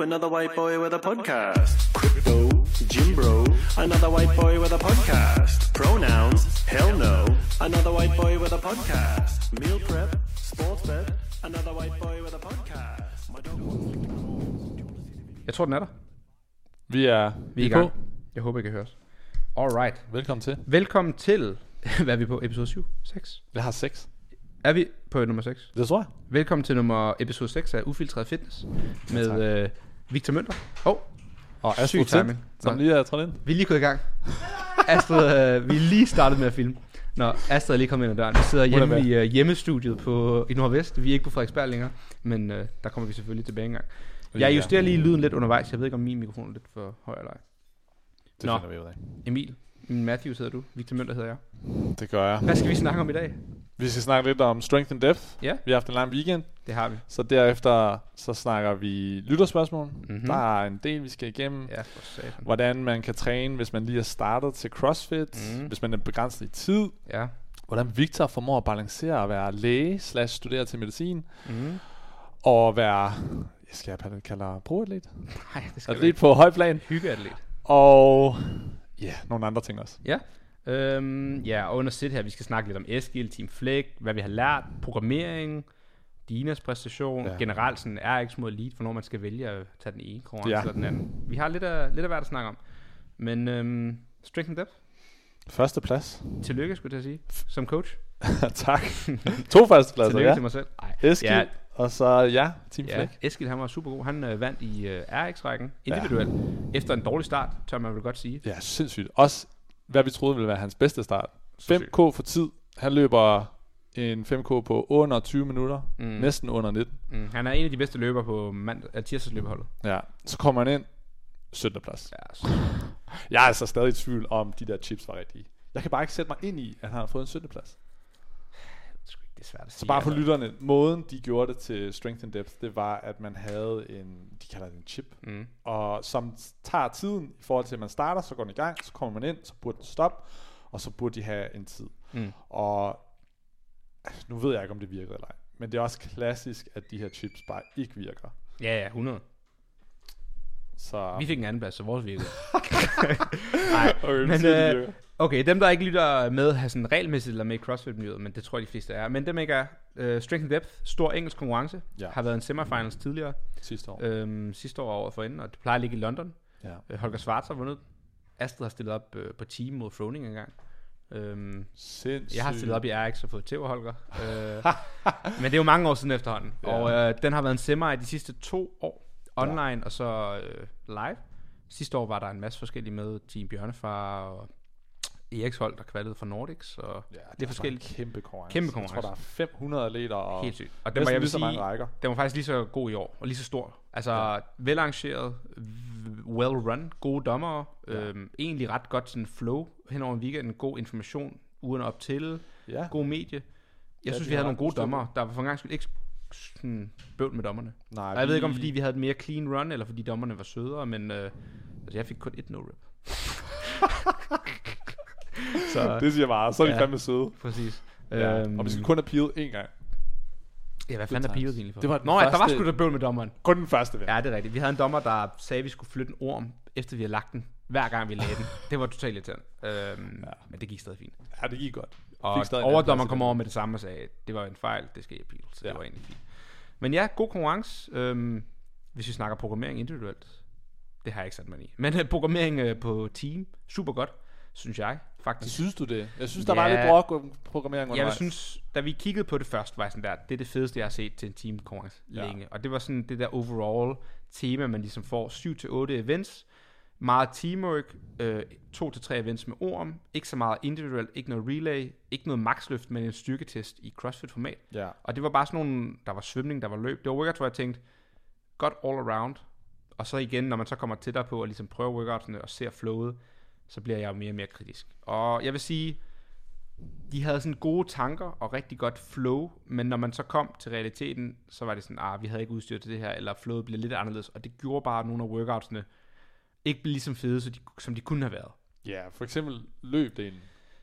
Ooh, another white boy with a podcast. Crypto, Jim Bro, another white boy with a podcast. Pronouns, hell no, another white boy with a podcast. Meal prep, sports bet, another white boy with a podcast. My dog. Jeg tror, den er der. Vi er, Vi er i gang. Jeg håber, I kan høre os. Alright. Velkommen til. Velkommen til, hvad er vi på? Episode 7? 6? Jeg har seks. Er vi på nummer 6? Det tror jeg. Velkommen til nummer episode 6 af Ufiltreret Fitness med øh, Victor Mønter. Åh, oh, Og Astrid Tind, timing. som lige er trådt ind. vi er lige gået i gang. Astrid, øh, vi er lige startet med at filme. Nå, Astrid er lige kommet ind ad døren. Vi sidder er hjemme i øh, hjemmestudiet på, i Nordvest. Vi er ikke på Frederiksberg længere, men øh, der kommer vi selvfølgelig tilbage engang. Jeg justerer lige lyden lidt undervejs. Jeg ved ikke, om min mikrofon er lidt for høj eller ej. Det Nå. finder vi ud af. Emil, Matthews hedder du. Victor Mønter hedder jeg. Det gør jeg. Hvad skal vi snakke om i dag? Vi skal snakke lidt om strength and depth. Ja. Vi har haft en lang weekend, Det har vi. så derefter så snakker vi lytterspørgsmål. Mhm. Mm-hmm. Der er en del, vi skal igennem. Ja, for satan. Hvordan man kan træne, hvis man lige er startet til CrossFit. Mm. Hvis man er begrænset i tid. Ja. Hvordan Victor formår at balancere at være læge slash studere til medicin. Mm. Og være, jeg skal jeg kalde pro-atlet. Nej, det skal Atlet på høj plan. Hyggeatlet. Og ja, nogle andre ting også. Ja. Øhm, ja, og under sit her, vi skal snakke lidt om Eskild, Team Flæk, hvad vi har lært, programmering, Dinas præstation, ja. Generelt sådan RX mod Elite, hvornår man skal vælge at tage den ene konkurrence Ja. eller den anden. Vi har lidt af, lidt af hvert at snakke om. Men øhm, strength and depth, Første plads. tillykke skulle jeg sige, som coach. tak. to førstepladser, tillykke ja. til mig selv. Ej. Eskild, Ja. og så ja, Team Ja, Flæk. Eskild han var super god. Han øh, vandt i øh, RX-rækken individuelt. Ja. Efter en dårlig start, tør man vel godt sige. Ja, sindssygt. Også hvad vi troede ville være hans bedste start. Så 5K for tid. Han løber en 5K på under 20 minutter. Mm. Næsten under 19. Mm, han er en af de bedste løbere på mand- uh, tirsdagsløbeholdet. Ja. Så kommer han ind. 17. plads. Ja, så. Jeg er altså stadig i tvivl om, de der chips var rigtige. Jeg kan bare ikke sætte mig ind i, at han har fået en 17. plads. Det er svært at sige. Så bare for altså. lytterne, måden de gjorde det til Strength and Depth, det var, at man havde en, de kalder det en chip, Mm. og som tager tiden i forhold til, at man starter, så går den i gang, så kommer man ind, så burde den stoppe, og så burde de have en tid. Mm. Og altså, nu ved jeg ikke, om det virkede eller ej, men det er også klassisk, at de her chips bare ikke virker. Ja, ja, 100. Så Vi fik en anden plads, så vores virkede. Nej, okay, men, øh. Okay, dem der ikke lytter med, har sådan regelmæssigt eller med i CrossFit-miljøet, men det tror jeg de fleste er. Men dem ikke er. Uh, Strength and Depth, stor engelsk konkurrence, Ja. har været en semifinals tidligere, sidste år. øhm, sidste år og året forinden, og det plejer at ligge i London. ja. Uh, Holger Schwarz har vundet. Astrid har stillet op uh, på team mod Froning engang. Øhm, Sindssygt. Jeg har stillet op i RX og fået tæv Holger. øh, men det er jo mange år siden efterhånden. Ja. Og øh, den har været en semi de sidste to år. Online ja. og så øh, live. Sidste år var der en masse forskellige med. Team Bjørnefar og Eriks hold, der kvalede for Nordics. Og Ja, det er forskelligt. En kæmpe konkurrence. Kæmpe Jeg tror, konkurrence. der er 500 atleter, og Helt sygt. Og den var, jeg lige så mange rækker. den var faktisk lige så god i år, og lige så stor. Altså ja. Velarrangeret, well run, gode dommere, ja. Øhm, egentlig ret godt sådan flow hen over weekenden, god information ugerne op til, Ja. god medie. Jeg Ja, synes, vi havde nogle gode dommere. Der var for en gang skyld ikke sådan bøvl med dommerne. Nej, Og jeg ved ikke, om fordi vi havde et mere clean run, eller fordi dommerne var sødere, men øh, altså, jeg fik kun et no-rip. så Det siger jeg bare, så er de Ja. fandme søde. præcis. Ja. Øhm, Og vi skal kun have peelet én gang. ja, hvad fanden er pivet egentlig for? Det var Nå, ja, der var første- sgu da bøvl med dommeren. Kun den første, ven. Ja, det er rigtigt. Vi havde en dommer, der sagde, at vi skulle flytte en orm, efter vi havde lagt den, hver gang vi lagde den. Det var totalt irriterende. Øhm, ja. Men det gik stadig fint. ja, det gik godt. Og overdommeren i kom over med det samme og sagde, at det var en fejl, det skal jeg pile. Så ja. Ja. det var egentlig fint. Men ja, god konkurrence. Øhm, hvis vi snakker programmering individuelt, det har jeg ikke sat mig i. Men øh, programmering øh, på team, super godt, synes jeg faktisk. Synes du det? Jeg synes, der var Ja. lidt brok-programmering Jeg undervejs. synes, da vi kiggede på det først, var jeg sådan der, det er det fedeste, jeg har set til en teamkonkurrence ja. Ja. længe. Og det var sådan det der overall tema, man ligesom får 7-8 events, meget teamwork, øh, 2-3 events med orm, ikke så meget individuelt, ikke noget relay, ikke noget maxløft, men en styrketest i CrossFit-format. Ja. Og det var bare sådan nogle, der var svømning, der var løb. Det var workouts, hvor jeg tænkte, godt all around. Og så igen, når man så kommer tættere på og ligesom prøver workoutsene og ser flowet, så bliver jeg jo mere og mere kritisk. Og jeg vil sige, de havde sådan gode tanker og rigtig godt flow, men når man så kom til realiteten, så var det sådan, ah, vi havde ikke udstyr til det her, eller flowet blev lidt anderledes, og det gjorde bare, at nogle af workoutsene ikke blev lige så fede, så de, som de kunne have været. Ja, for eksempel løbdelen.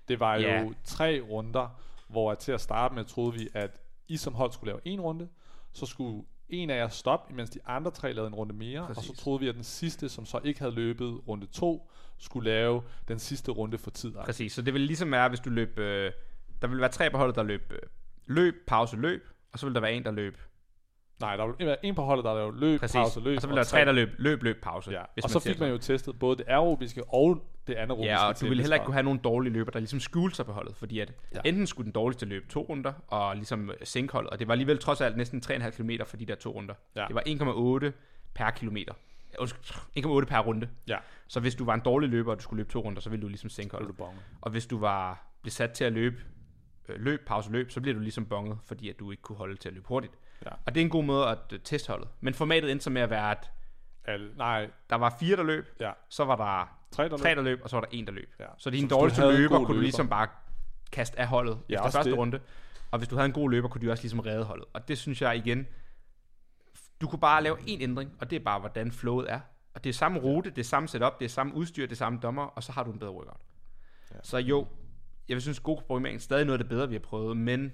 Det var Ja. jo tre runder, hvor til at starte med troede vi, at I som hold skulle lave en runde, så skulle en af jer stoppe, imens de andre tre lavede en runde mere, Præcis. og så troede vi, at den sidste, som så ikke havde løbet runde 2, skulle lave den sidste runde for tid. Præcis, så det vil ligesom være, hvis du løb... Øh, der vil være tre på holdet, der løb øh, løb, pause, løb, og så vil der være en, der løb. Nej, der var en på holdet, der lavede løb, Præcis. pause, løb. og så vil der være tre, der løb løb, løb, pause. Ja, hvis og så siger fik man jo testet både det aerobiske og det anaerobiske. Ja, og du ville heller ikke kunne have nogen dårlige løber, der ligesom skjulte sig på holdet, fordi at Ja. enten skulle den dårligste løbe to runder, og ligesom sænke holdet, og det var alligevel trods alt næsten 3,5 km for de der to runder. Ja. Det var 1,8 per kilometer. Undskyld, 1,8 per runde. Ja, Så hvis du var en dårlig løber, og du skulle løbe to runder, så ville du ligesom sænke holdet. du. Og hvis du var blev sat til at løbe øh, løb, pause, løb, så bliver du ligesom bonget, fordi at du ikke kunne holde til at løbe hurtigt. Ja. Og det er en god måde at øh, teste holdet. Men formatet endte så med at være, at Alle, nej, der var fire, der løb, ja. så var der Tre, der tre, løb. der løb, og så var der en, der løb. Ja. Så din du dårligste løber god kunne du løber- ligesom bare kaste af holdet Ja, efter første det. runde. Og hvis du havde en god løber, kunne du også ligesom redde holdet. Og det synes jeg igen, du kunne bare lave en ændring, og det er bare, hvordan flowet er. Og det er samme rute, det er samme setup, det er samme udstyr, det er samme dommer, og så har du en bedre workout. Ja. Ja. Så jo, jeg vil synes, god programmering er stadig noget af det bedre, vi har prøvet, men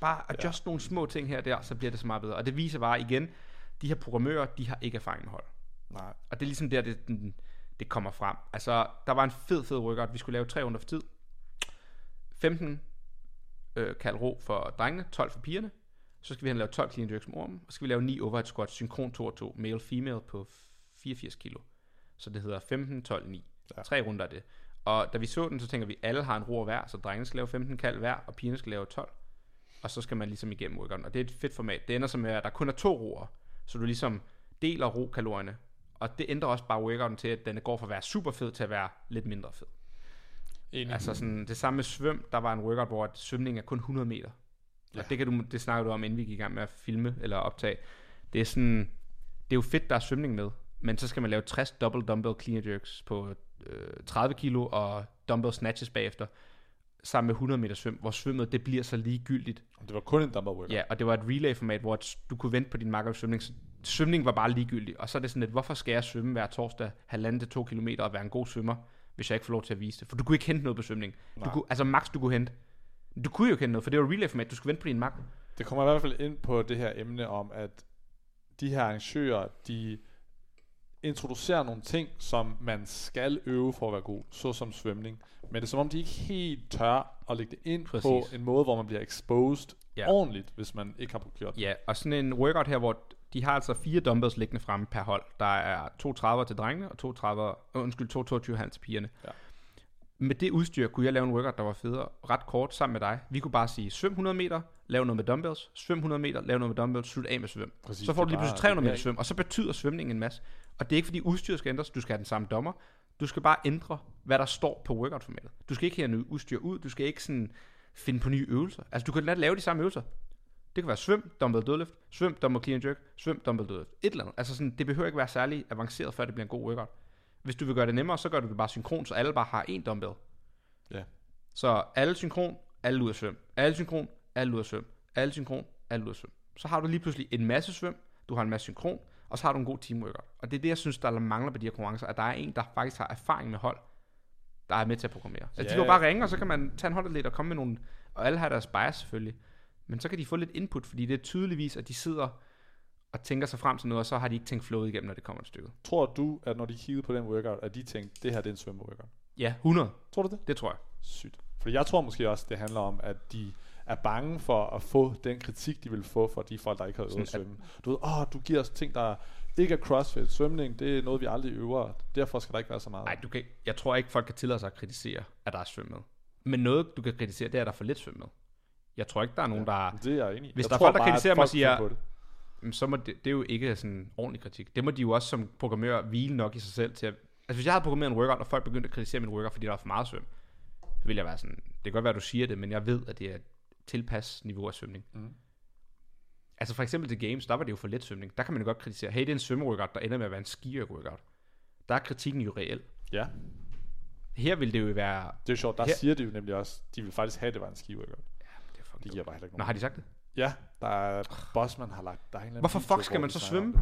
bare adjust ja. nogle små ting her og der, så bliver det så meget bedre. Og det viser bare igen, de her programmører, de har ikke erfaring med hold. Nej. Og det er ligesom der, det, den- det kommer frem. Altså, der var en fed, fed workout. Vi skulle lave tre runder for tid. 15 øh, kald ro for drengene, 12 for pigerne. Så skal vi have lavet 12 clean jerks med ormen. Og så skal vi lave 9 overhead squats, synkron 2 og 2, male-female på 84 kilo. Så det hedder 15, 12, 9. Ja. Tre runder af det. Og da vi så den, så tænker vi, at alle har en ro hver, så drengene skal lave 15 kald hver, og pigerne skal lave 12. Og så skal man ligesom igennem workouten. Og det er et fedt format. Det ender som med, at der kun er to roer, så du ligesom deler ro-kalorierne. Og det ændrer også bare workouten til, at den går fra at være super fed til at være lidt mindre fed. Enig. Altså sådan, det samme med svøm, der var en workout, hvor at svømning er kun 100 meter. Ja. Og det, kan du, det snakker du om, inden vi gik i gang med at filme eller optage. Det er sådan, det er jo fedt, der er svømning med, men så skal man lave 60 double dumbbell clean jerks på øh, 30 kilo og dumbbell snatches bagefter, sammen med 100 meter svøm, hvor svømmet, det bliver så ligegyldigt. Det var kun en dumbbell workout. Ja, og det var et relay-format, hvor at du kunne vente på din makker svømning. Så svømning var bare ligegyldig, og så er det sådan lidt, hvorfor skal jeg svømme hver torsdag halvanden til to kilometer og være en god svømmer, hvis jeg ikke får lov til at vise det? For du kunne ikke hente noget på svømning. Du kunne, altså max du kunne hente. Du kunne jo ikke hente noget, for det var relay-format. Du skulle vente på din makker. Det kommer i hvert fald ind på det her emne om, at de her arrangører, de introducerer nogle ting, som man skal øve for at være god, såsom svømning. Men det er som om, de ikke helt tør at lægge det ind Præcis. på en måde, hvor man bliver exposed. Ja. ordentligt, hvis man ikke har gjort det. Ja, og sådan en workout her, hvor de har altså fire dumbbells liggende fremme per hold. Der er to 30 til drengene, og to 30, øh, undskyld, to 22 halv til pigerne. Ja. Med det udstyr kunne jeg lave en workout, der var federe, ret kort sammen med dig. Vi kunne bare sige, svøm 100 meter, lav noget med dumbbells, svøm 100 meter, lav noget med dumbbells, slut af med svøm. Præcis, så får du lige pludselig bare- 300 det er meter svøm, og så betyder svømningen en masse. Og det er ikke fordi udstyret skal ændres, du skal have den samme dommer. Du skal bare ændre, hvad der står på workout-formatet. Du skal ikke have noget udstyr ud, du skal ikke sådan finde på nye øvelser. Altså du kan let lave de samme øvelser. Det kan være svøm, dumbbell dødløft, svøm, dumbbell clean and jerk, svøm, dumbbell dødløft. Et eller andet. Altså sådan, det behøver ikke være særlig avanceret, før det bliver en god workout. Hvis du vil gøre det nemmere, så gør du det bare synkron, så alle bare har én dumbbell. Ja. Så alle synkron, alle ud af svøm. Alle synkron, alle ud af svøm. Alle synkron, alle ud af svøm. Så har du lige pludselig en masse svøm, du har en masse synkron, og så har du en god team workout. Og det er det, jeg synes, der mangler på de her konkurrencer, at der er en, der faktisk har erfaring med hold, der er med til at programmere. Altså, Ja. de kan jo bare ringe, og så kan man tage en holdatlet og komme med nogle, og alle har deres bias selvfølgelig. Men så kan de få lidt input, fordi det er tydeligvis, at de sidder og tænker sig frem til noget, og så har de ikke tænkt flowet igennem, når det kommer et stykke. Tror du, at når de kiggede på den workout, at de tænkte, det her det er en svømme-workout? Ja, 100. Tror du det? Det tror jeg. Sygt. Fordi jeg tror måske også, det handler om, at de er bange for at få den kritik, de vil få fra de folk, der ikke har øvet at svømme. Du ved, åh, du giver os ting, der ikke er crossfit. Svømning, det er noget, vi aldrig øver. Derfor skal der ikke være så meget. Nej, du kan, jeg tror ikke, folk kan tillade sig at kritisere, at der er svøm med. Men noget, du kan kritisere, det er, at der er for lidt svøm med. Jeg tror ikke, der er nogen, ja. der... Det er jeg enig. Hvis jeg der er folk, der kritiserer mig og siger- så må det, det er jo ikke sådan ordentlig kritik. Det må de jo også som programmør hvile nok i sig selv til at... Altså, hvis jeg havde programmeret en workout, og folk begyndte at kritisere min workout, fordi der var for meget svøm, så ville jeg være sådan... Det kan godt være, du siger det, men jeg ved, at det er tilpas niveau af svømning. Mm. Altså for eksempel til games, der var det jo for let svømning. Der kan man jo godt kritisere, hey, det er en svømmeworkout, der ender med at være en ski workout. Der er kritikken jo reel. Ja, Her vil det jo være... det er jo sjovt. Der Her- siger de jo nemlig også, de vil faktisk have, at det var en ski workout. Det er giver bare heller ikke Nå, nogen. har de sagt det? Ja, der er Bossman har lagt, der er en eller anden Hvorfor fuck skal man så svømme?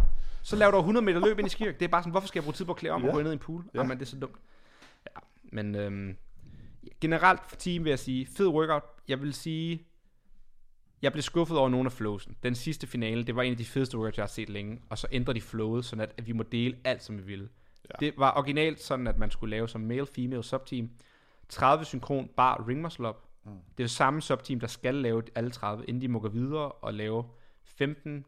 Så laver du 100 meter løb ind i skirk. Det er bare sådan, hvorfor skal jeg bruge tid på at klæde om Ja. og gå ned i en pool? Ja. Ja. Jamen, det er så dumt. Ja, men øhm, generelt for team vil jeg sige, fed workout. Jeg vil sige, Jeg blev skuffet over nogle af flowsen. Den sidste finale, det var en af de fedeste workouts, jeg har set længe. Og så ændrer de flowet, sådan at, vi må dele alt, som vi ville. Ja. Det var originalt sådan, at man skulle lave som male-female subteam. 30 synkron bar ring muscle up. Mm. Det er det samme subteam, der skal lave alle 30, inden de må gå videre og lave 15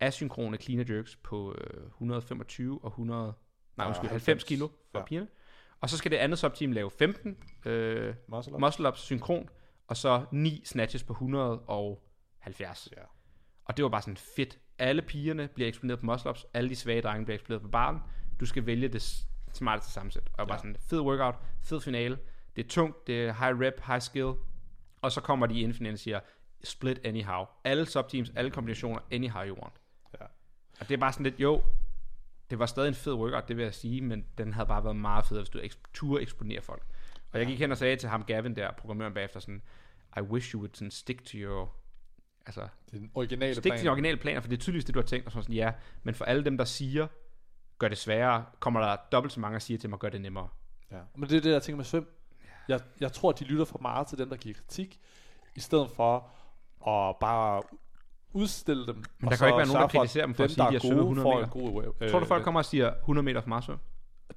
asynkrone cleaner jerks på øh, 125 og 100, nej Og undskyld, 90 90 kilo for ja. ja. pigerne. Og så skal det andet subteam lave 15 øh, Muscle up. muscle ups synkron, og så 9 snatches på 170. Ja. Og det var bare sådan fedt. Alle pigerne bliver eksponeret på muscle ups, alle de svage drenge bliver eksponeret på baren. Du skal vælge det smarteste sammensæt. Og Ja. bare sådan, fed workout, fed finale. Det er tungt, det er high rep, high skill. Og så kommer de ind i finalen og siger, split anyhow. Alle subteams, alle kombinationer, anyhow you want. Ja. Og det er bare sådan lidt, jo, det var stadig en fed workout, det vil jeg sige, men den havde bare været meget federe, hvis du eks- turde eksponere folk. Og jeg gik hen og sagde til ham, Gavin der, programmøren bagefter, sådan, I wish you would sådan stick to your, altså, den originale stik plan. til de originale planer, for det er tydeligvis det, du har tænkt, og så sådan, ja, men for alle dem, der siger, gør det sværere, kommer der dobbelt så mange og siger til mig, gør det nemmere. Ja. Men det er det, jeg tænker med svøm. Jeg, jeg tror, de lytter for meget til dem, der giver kritik, i stedet for at bare udstille dem. Men der kan ikke være nogen, der kritiserer dem for at sige, der de er har gode, 100 får meter. god øh, Tror du, folk kommer og siger 100 meter for marsvøm?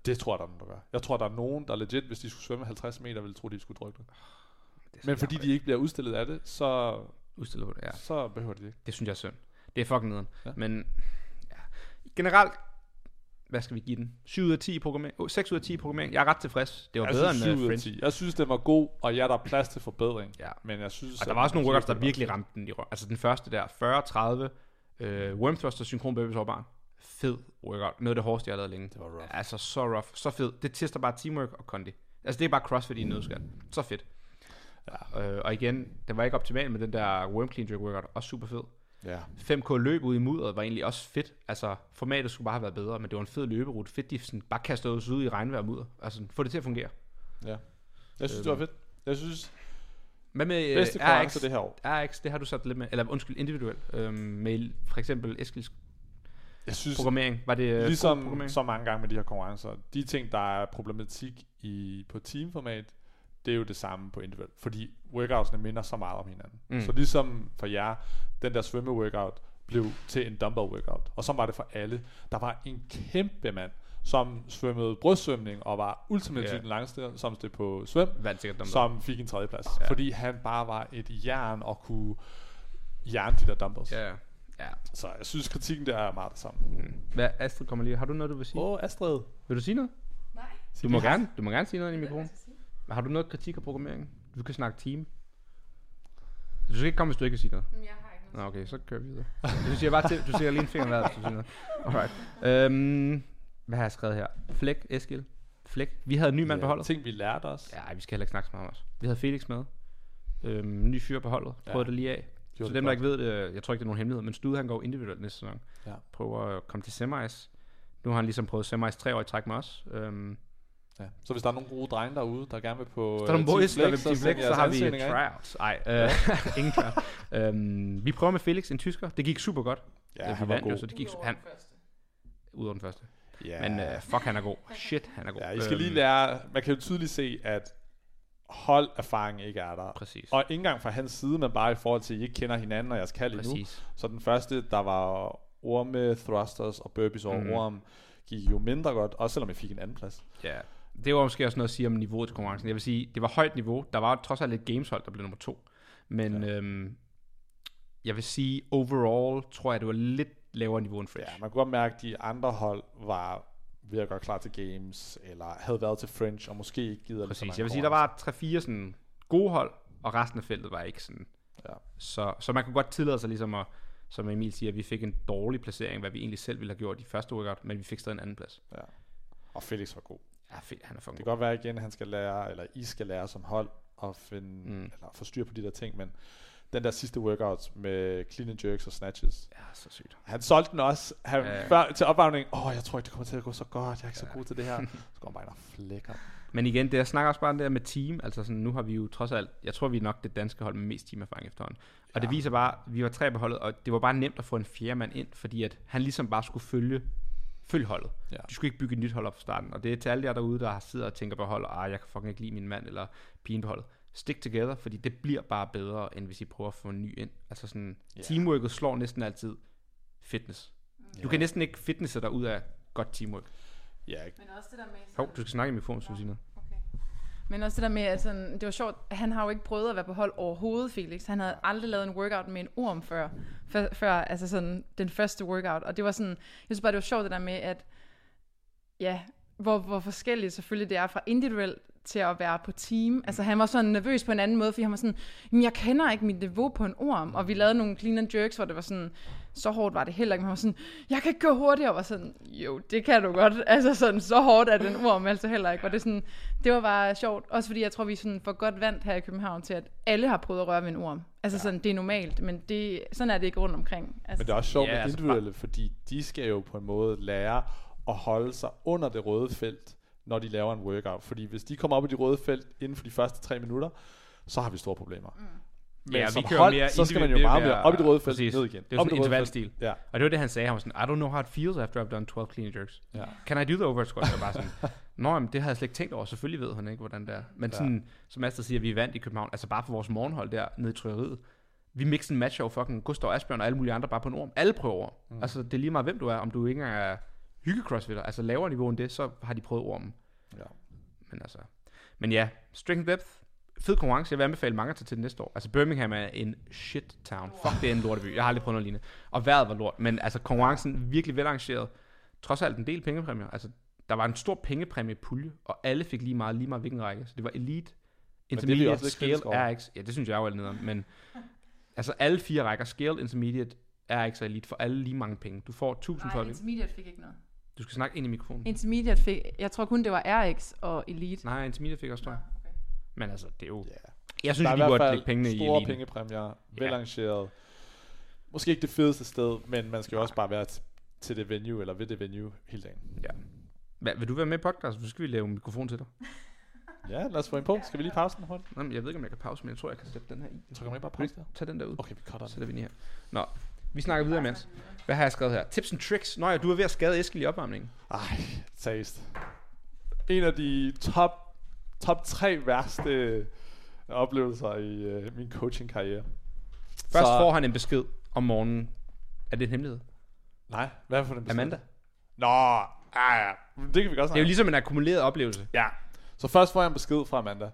Det tror jeg, der er nogen, der gør. Jeg tror, der er nogen, der legit, hvis de skulle svømme 50 meter, ville tro, de skulle drøbe det. Men fordi de ikke bliver udstillet af det, så, Udstillet ja. så behøver de det ikke. Det synes jeg er synd. Det er fucking nederen. Ja. Men ja. generelt, hvad skal vi give den? 7 ud af 10 i programmering. Oh, 6 ud af 10 i programmering. Jeg er ret tilfreds. Det var Jeg bedre synes, end 7 uh. 10. Jeg synes, den var god, og ja, der er plads til forbedring. Ja. Men jeg synes... Og der var også nogle workouts, der virkelig ramte den i røven. Altså den første der, 40-30, øh, worm thruster synkron over barn. Fed workout. Noget af det hårdeste, jeg har lavet længe. Det var rough. Altså så rough, så fed. Det tester bare teamwork og kondi. Altså det er bare crossfit i nødskal. Så fedt. Ja. Øh, og igen, det var ikke optimalt med den der worm clean jerk workout. Også super fed. Ja. 5K løb ud i mudderet var egentlig også fedt. Altså, formatet skulle bare have været bedre, men det var en fed løberute. Fedt, de sådan bare kastede os ud i regnvejr og mudder. Altså, få det til at fungere. ja. Jeg synes, det var fedt. Jeg synes, Hvad med øh, bedste RX? konkurrence det her år. RX, det har du sat lidt med, eller undskyld, individuelt. Øhm, med for eksempel Eskils Jeg synes, programmering. Var det øh, ligesom så mange gange med de her konkurrencer, de ting, der er problematik i, på teamformat, det er jo det samme på individuelt. Fordi workoutsene minder så meget om hinanden. Mm. Så ligesom for jer, den der svømme-workout blev til en dumbbell-workout. Og så var det for alle. Der var en kæmpe mand, som svømmede brystsvømning og var ultimativt Ja. den langste, som det på svøm, som fik en tredjeplads. Ja. Fordi han bare var et jern og kunne jern de der dumbbells. Ja. Ja. Så jeg synes, kritikken der er meget det samme. Mm. Hvad, Astrid kommer lige. Har du noget, du vil sige? Åh, oh, Astrid. Vil du sige noget? Nej, Du må, gerne, du må gerne sige noget i mikrofonen. Har du noget kritik af programmeringen? Du kan snakke team. Du skal ikke komme, hvis du ikke vil sige noget. Jeg har ikke Nå, noget. okay, så kører vi videre. Du siger bare til, du siger lige en finger hver, hvis du siger noget. Alright. Øhm, hvad har jeg skrevet her? Flæk, Eskil. Flæk. Vi havde en ny mand på holdet. Ting, vi lærte os. Ja, vi skal heller ikke snakke så meget om os. Vi havde Felix med. Øhm, ny fyr på holdet. Ja. Prøvede det lige af. Gjorde så det dem, der godt. ikke ved det, jeg tror ikke, det er nogen hemmelighed, men Stud han går individuelt næste sæson. Ja. Prøver at komme til semis. Nu har han ligesom prøvet semis tre år i træk med os. Øhm, Ja. Så hvis der er nogle gode drenge derude, der gerne vil på så er der øh, nogle boys, der vil Flex, til send Flex, så jeres har vi tryouts. Ej, øh, ingen tryouts. øhm, vi prøver med Felix, en tysker. Det gik super godt. Ja, vi han var vandt jo, god. så det gik Udover han, den første. ud over den første. Ja. Men uh, fuck, han er god. Shit, han er god. ja, I skal lige lære, man kan jo tydeligt se, at holderfaring ikke er der. Præcis. Og ikke engang fra hans side, men bare i forhold til, at I ikke kender hinanden og jeres kald endnu. Præcis. Så den første, der var orme, thrusters og burpees over mm. orm, gik jo mindre godt, også selvom jeg fik en anden plads. Ja. Det var måske også noget at sige om niveauet til konkurrencen. Jeg vil sige, det var højt niveau. Der var trods alt et gameshold, der blev nummer to. Men ja. øhm, jeg vil sige, overall tror jeg, det var lidt lavere niveau end French. Ja, man kunne godt mærke, at de andre hold var ved at gøre klar til games, eller havde været til French, og måske ikke så Præcis. mange Jeg vil sige, der var 3-4 sådan gode hold, og resten af feltet var ikke sådan. Ja. Så, så man kunne godt tillade sig ligesom at, som Emil siger, at vi fik en dårlig placering, hvad vi egentlig selv ville have gjort i første workout, men vi fik stadig en anden plads. Ja. Og Felix var god. Ja, fedt, han er fucking Det kan godt være igen, at han skal lære, eller I skal lære som hold, at finde, Mm. eller få styr på de der ting, men den der sidste workout med clean and jerks og snatches, Ja, så sygt. han solgte den også han, Ja. før, til opvarmning. Åh, oh, jeg tror ikke, det kommer til at gå så godt. Jeg er ikke så Ja. god til det her. Så går han bare ind og flækker. Men igen, det jeg snakker også bare om det der med team. Altså sådan, nu har vi jo trods alt, jeg tror vi er nok det danske hold med mest teamerfaring efterhånden. Og Ja. det viser bare, vi var tre på holdet, og det var bare nemt at få en fjerde mand ind, fordi at han ligesom bare skulle følge, følge holdet. Ja. Du skulle ikke bygge et nyt hold op fra starten. Og det er til alle jer derude, der sidder og tænker på hold, ah, jeg kan fucking ikke lide min mand eller pigen på holdet. stick together, fordi det bliver bare bedre, end hvis I prøver at få en ny ind. Altså sådan, Ja. yeah. teamworket slår næsten altid fitness. Du kan næsten ikke fitnesse dig ud af godt teamwork. Ja, Men også det der med... Hov, du skal snakke i mikrofonen, synes jeg noget. Men også det der med, at sådan, det var sjovt, han har jo ikke prøvet at være på hold overhovedet, Felix. Han havde aldrig lavet en workout med en orm før, før, før altså sådan, den første workout. Og det var sådan, jeg synes bare, det var sjovt det der med, at ja, hvor, hvor forskelligt selvfølgelig det er fra individuelt til at være på team. Altså han var sådan nervøs på en anden måde, fordi han var sådan, "Jamen, jeg kender ikke mit niveau på en orm. Og vi lavede nogle clean and jerks, hvor det var sådan, så hårdt var det heller ikke. Men han var sådan, jeg kan ikke gå hurtigere. Og var sådan, jo, det kan du godt. Altså sådan, så hårdt er den orm altså heller ikke. Og det, sådan, det var bare sjovt. Også fordi jeg tror, vi sådan for godt vant her i København til, at alle har prøvet at røre ved en orm. Altså ja. sådan, det er normalt, men det, sådan er det ikke rundt omkring. Altså, Men det er også sjovt Ja, med altså individuelle, fordi de skal jo på en måde lære at holde sig under det røde felt, når de laver en workout. Fordi hvis de kommer op i det røde felt inden for de første tre minutter, så har vi store problemer. Mm. Men Ja, vi som kører hold, mere så skal man jo meget ved mere op i det røde felt, præcis. ned igen. Det er sådan en intervalstil. Ja, Og det var det, han sagde. Han var sådan, I don't know how it feels after I've done 12 clean jerks. ja. Can I do the overhead squat? Jeg var bare sådan, Nå, jamen, det havde jeg slet ikke tænkt over. Selvfølgelig ved han ikke, hvordan det er. Men Ja. sådan, som Astrid siger, vi er vant i København. Altså bare for vores morgenhold der nede i trykkeriet. Vi mixer en match over fucking Gustav Asbjørn og alle mulige andre bare på en orm. Alle prøver. Mm. Altså det er lige meget, hvem du er. Om du ikke engang er hygge-crossfitter. Altså lavere niveau end det, så har de prøvet ormen. Ja. Men altså... Men ja, strength depth. Fed konkurrence. Jeg vil anbefale mange at tage til det næste år. Altså Birmingham er en shit town. Fuck, det er en lorteby. Jeg har aldrig prøvet noget lignende. Og vejret var lort. Men altså konkurrencen virkelig velarrangeret. Trods alt en del pengepræmier. Altså der var en stor pengepræmiepulje, og alle fik lige meget, lige meget hvilken række. Så det var Elite, er Intermediate, Scale. RX. Ja, det synes jeg jo er nederen. Men altså alle fire rækker, Scale, Intermediate, RX og Elite, for alle lige mange penge. Du får 1000 for det. intermediate fik ikke noget. Du skal snakke ind i mikrofonen. Intermediate fik, jeg tror kun det var RX og Elite. Nej, Intermediate fik også, tror jeg. Men altså, det er jo... Ja. Jeg synes, der er hvert burde lægge pengene i store eliten. pengepræmier, velarrangeret. Måske ikke det fedeste sted, men man skal jo også bare være til det venue, eller ved det venue hele dagen. Hvad, vil du være med i podcast? Så skal vi lave en mikrofon til dig. Ja, lad os få en på. Skal vi lige pause den hurtigt? Nå, men jeg ved ikke, om jeg kan pause, men jeg tror, jeg kan sætte den her i. Så kan man ikke bare pause der? Tag den der ud. Okay, vi cutter Så den. sætter vi i her. Nå, vi snakker videre, mens. Hvad har jeg skrevet her? Tips and tricks. Nå ja, du er ved at skade Eskild i opvarmningen. Ej, seriøst. En af de top, top tre værste oplevelser i øh, min coaching-karriere. Først Så- får han en besked om morgenen. Er det en hemmelighed? Nej, hvad for den besked? Amanda. Nå, ah, ja. Det kan vi godt Det er jo snakke om. ligesom en akkumuleret oplevelse. Ja. Så først får jeg en besked fra Amanda,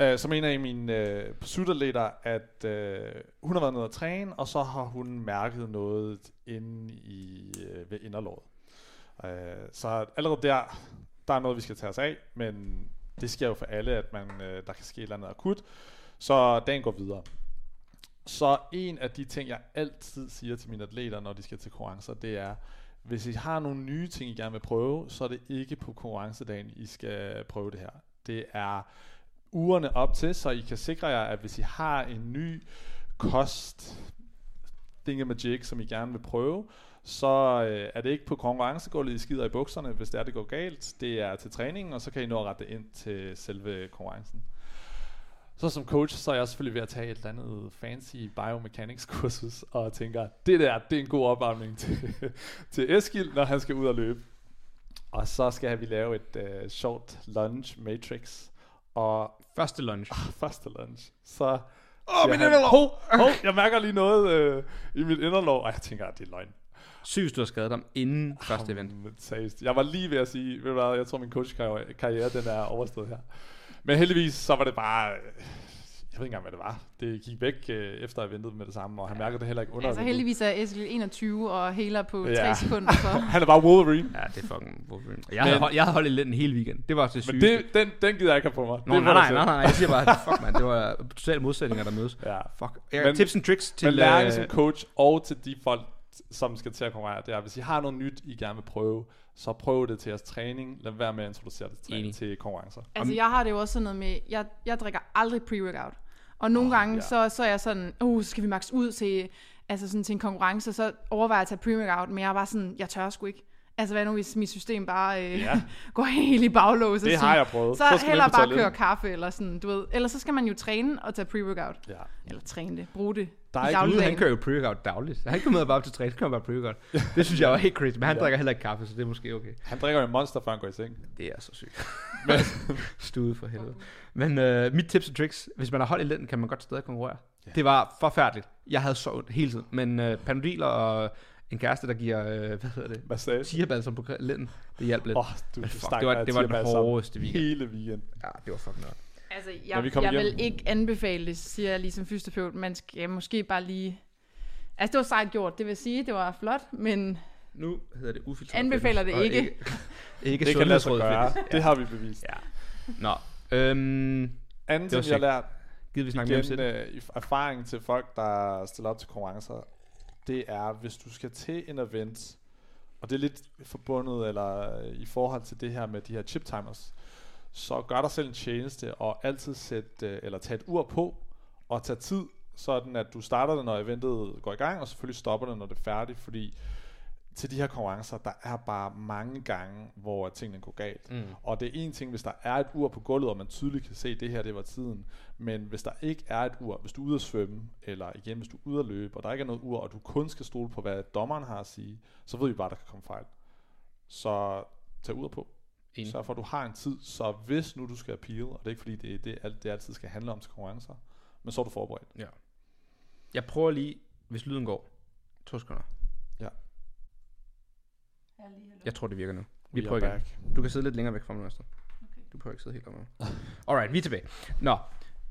øh, som en af mine øh, pursuit-atleter, at øh, hun har været nede at træne, og så har hun mærket noget inde i, øh, ved inderlåret. Øh, så allerede der, der er noget, vi skal tage os af, men det sker jo for alle, at man, øh, der kan ske et eller andet akut. Så dagen går videre. Så en af de ting, jeg altid siger til mine atleter, når de skal til konkurrencer, det er, hvis I har nogle nye ting, I gerne vil prøve, så er det ikke på konkurrencedagen, I skal prøve det her. Det er ugerne op til, så I kan sikre jer, at hvis I har en ny kost thingamajig, som I gerne vil prøve, så øh, er det ikke på konkurrencegulvet, I skider i bukserne, hvis det er, det går galt. Det er til træningen, og så kan I nå at rette det ind til selve konkurrencen. Så som coach, så er jeg selvfølgelig ved at tage et eller andet fancy biomechanics kursus, og tænker, det der, det er en god opvarmning til, til Eskild, når han skal ud og løbe. Og så skal vi lave et uh, short lunge matrix, og Første lunch. første lunge, så Åh, siger min inderlov! hov, hov, jeg mærker lige noget øh, i mit inderlov, og jeg tænker, at det er løgn. Sygt, du har skadet ham inden første event. Jamen, seriøst. Jeg var lige ved at sige, ved du hvad, jeg tror min coachkarriere, den er overstået her. Men heldigvis, så var det bare, øh, jeg ved ikke engang, hvad det var. Det gik væk øh, efter eventet med det samme, og han mærkede det heller ikke under Altså heldigvis er Eskild 21 og heler på Ja. 3 sekunder. Så. Han er bare Wolverine. Ja, det er fucking Wolverine. Jeg, Men- havde, jeg havde holdt lidt en hel weekend. Det var det Men sygeste. det, den, den gider jeg ikke have på mig. Nå, det nej, nej, nej, nej, jeg siger bare, fuck man, det var totalt modsætninger, der mødes. Ja. Fuck. Ja, Men- tips and tricks til... Men læring øh, som coach og til de folk, som skal til at konkurrere, det er, hvis I har noget nyt, I gerne vil prøve, så prøv det til jeres træning. Lad være med at introducere det til, træning, til konkurrencer. Altså jeg har det jo også sådan noget med, jeg, jeg drikker aldrig pre-workout. Og nogle oh, gange, ja. så, så er jeg sådan, uh, skal vi max ud til, altså sådan til en konkurrence, så overvejer jeg at tage pre-workout, men jeg er bare sådan, jeg tør sgu ikke. Altså hvad nu, hvis mit system bare øh, Ja. går helt i baglås? og Det sådan, har jeg prøvet. Så, Så på bare køre kaffe, eller sådan, du ved. Ellers så skal man jo træne og tage pre-workout. Ja. Eller træne det, bruge det Der er ikke Gud, han kører jo pre-workout dagligt. Han kommer bare op til træning, så kommer bare pre-workout. Det synes jeg var helt crazy. Men han Ja. drikker heller ikke kaffe, så det er måske okay. Han drikker jo en monster, før han går i seng. Det er så sygt. Men, Stude for helvede. Men øh, mit tips og tricks, hvis man har hold i lænden, kan man godt stadig konkurrere. Ja. Det var forfærdeligt. Jeg havde så ondt hele tiden. Men øh, Panodil og en kæreste, der giver, øh, hvad hedder det, massage. tigerbalsam på lænden, det hjalp lidt. Åh, oh, du Men fuck, det var, det var den tigerbalsam hårdeste weekend. Hele weekend. Ja, det var fucking noget. Altså, jeg, vi jeg hjem- vil ikke anbefale det, siger jeg lige som fysioterapeut. Man skal måske bare lige... Altså, det var sejt gjort, det vil sige, det var flot, men Nu hedder det ufiltreret. Anbefaler det ikke. Ikke, ikke Det kan lade sig gøre. Det har vi bevist. Ja. Nå, øhm, Anden ting, jeg har lært, gider vi snakke mere om igen sæt? øh, erfaring til folk, der stiller op til konkurrencer, det er, hvis du skal til en event, og det er lidt forbundet eller øh, i forhold til det her med de her chip timers, så gør dig selv en tjeneste og altid sæt, øh, eller tage et ur på og tage tid, sådan at du starter det, når eventet går i gang, og selvfølgelig stopper det, når det er færdigt, fordi til de her konkurrencer, der er bare mange gange, hvor tingene går galt. Mm. Og det er en ting, hvis der er et ur på gulvet, og man tydeligt kan se, at det her, det var tiden. Men hvis der ikke er et ur, hvis du er ude at svømme, eller igen, hvis du er ude at løbe, og der ikke er noget ur, og du kun skal stole på, hvad dommeren har at sige, så ved vi bare, at der kan komme fejl. Så tag ud på. Enig. Sørg for, at du har en tid, så hvis nu du skal appeal, og det er ikke fordi, det det, alt, det altid skal handle om til konkurrencer, men så er du forberedt. Jeg prøver lige, hvis lyden går. To sekunder. Jeg tror, det virker nu. Vi We prøver igen. back. Du kan sidde lidt længere væk fra mig, Øster. Du behøver ikke sidde helt oppe. Alright, vi er tilbage. Nå,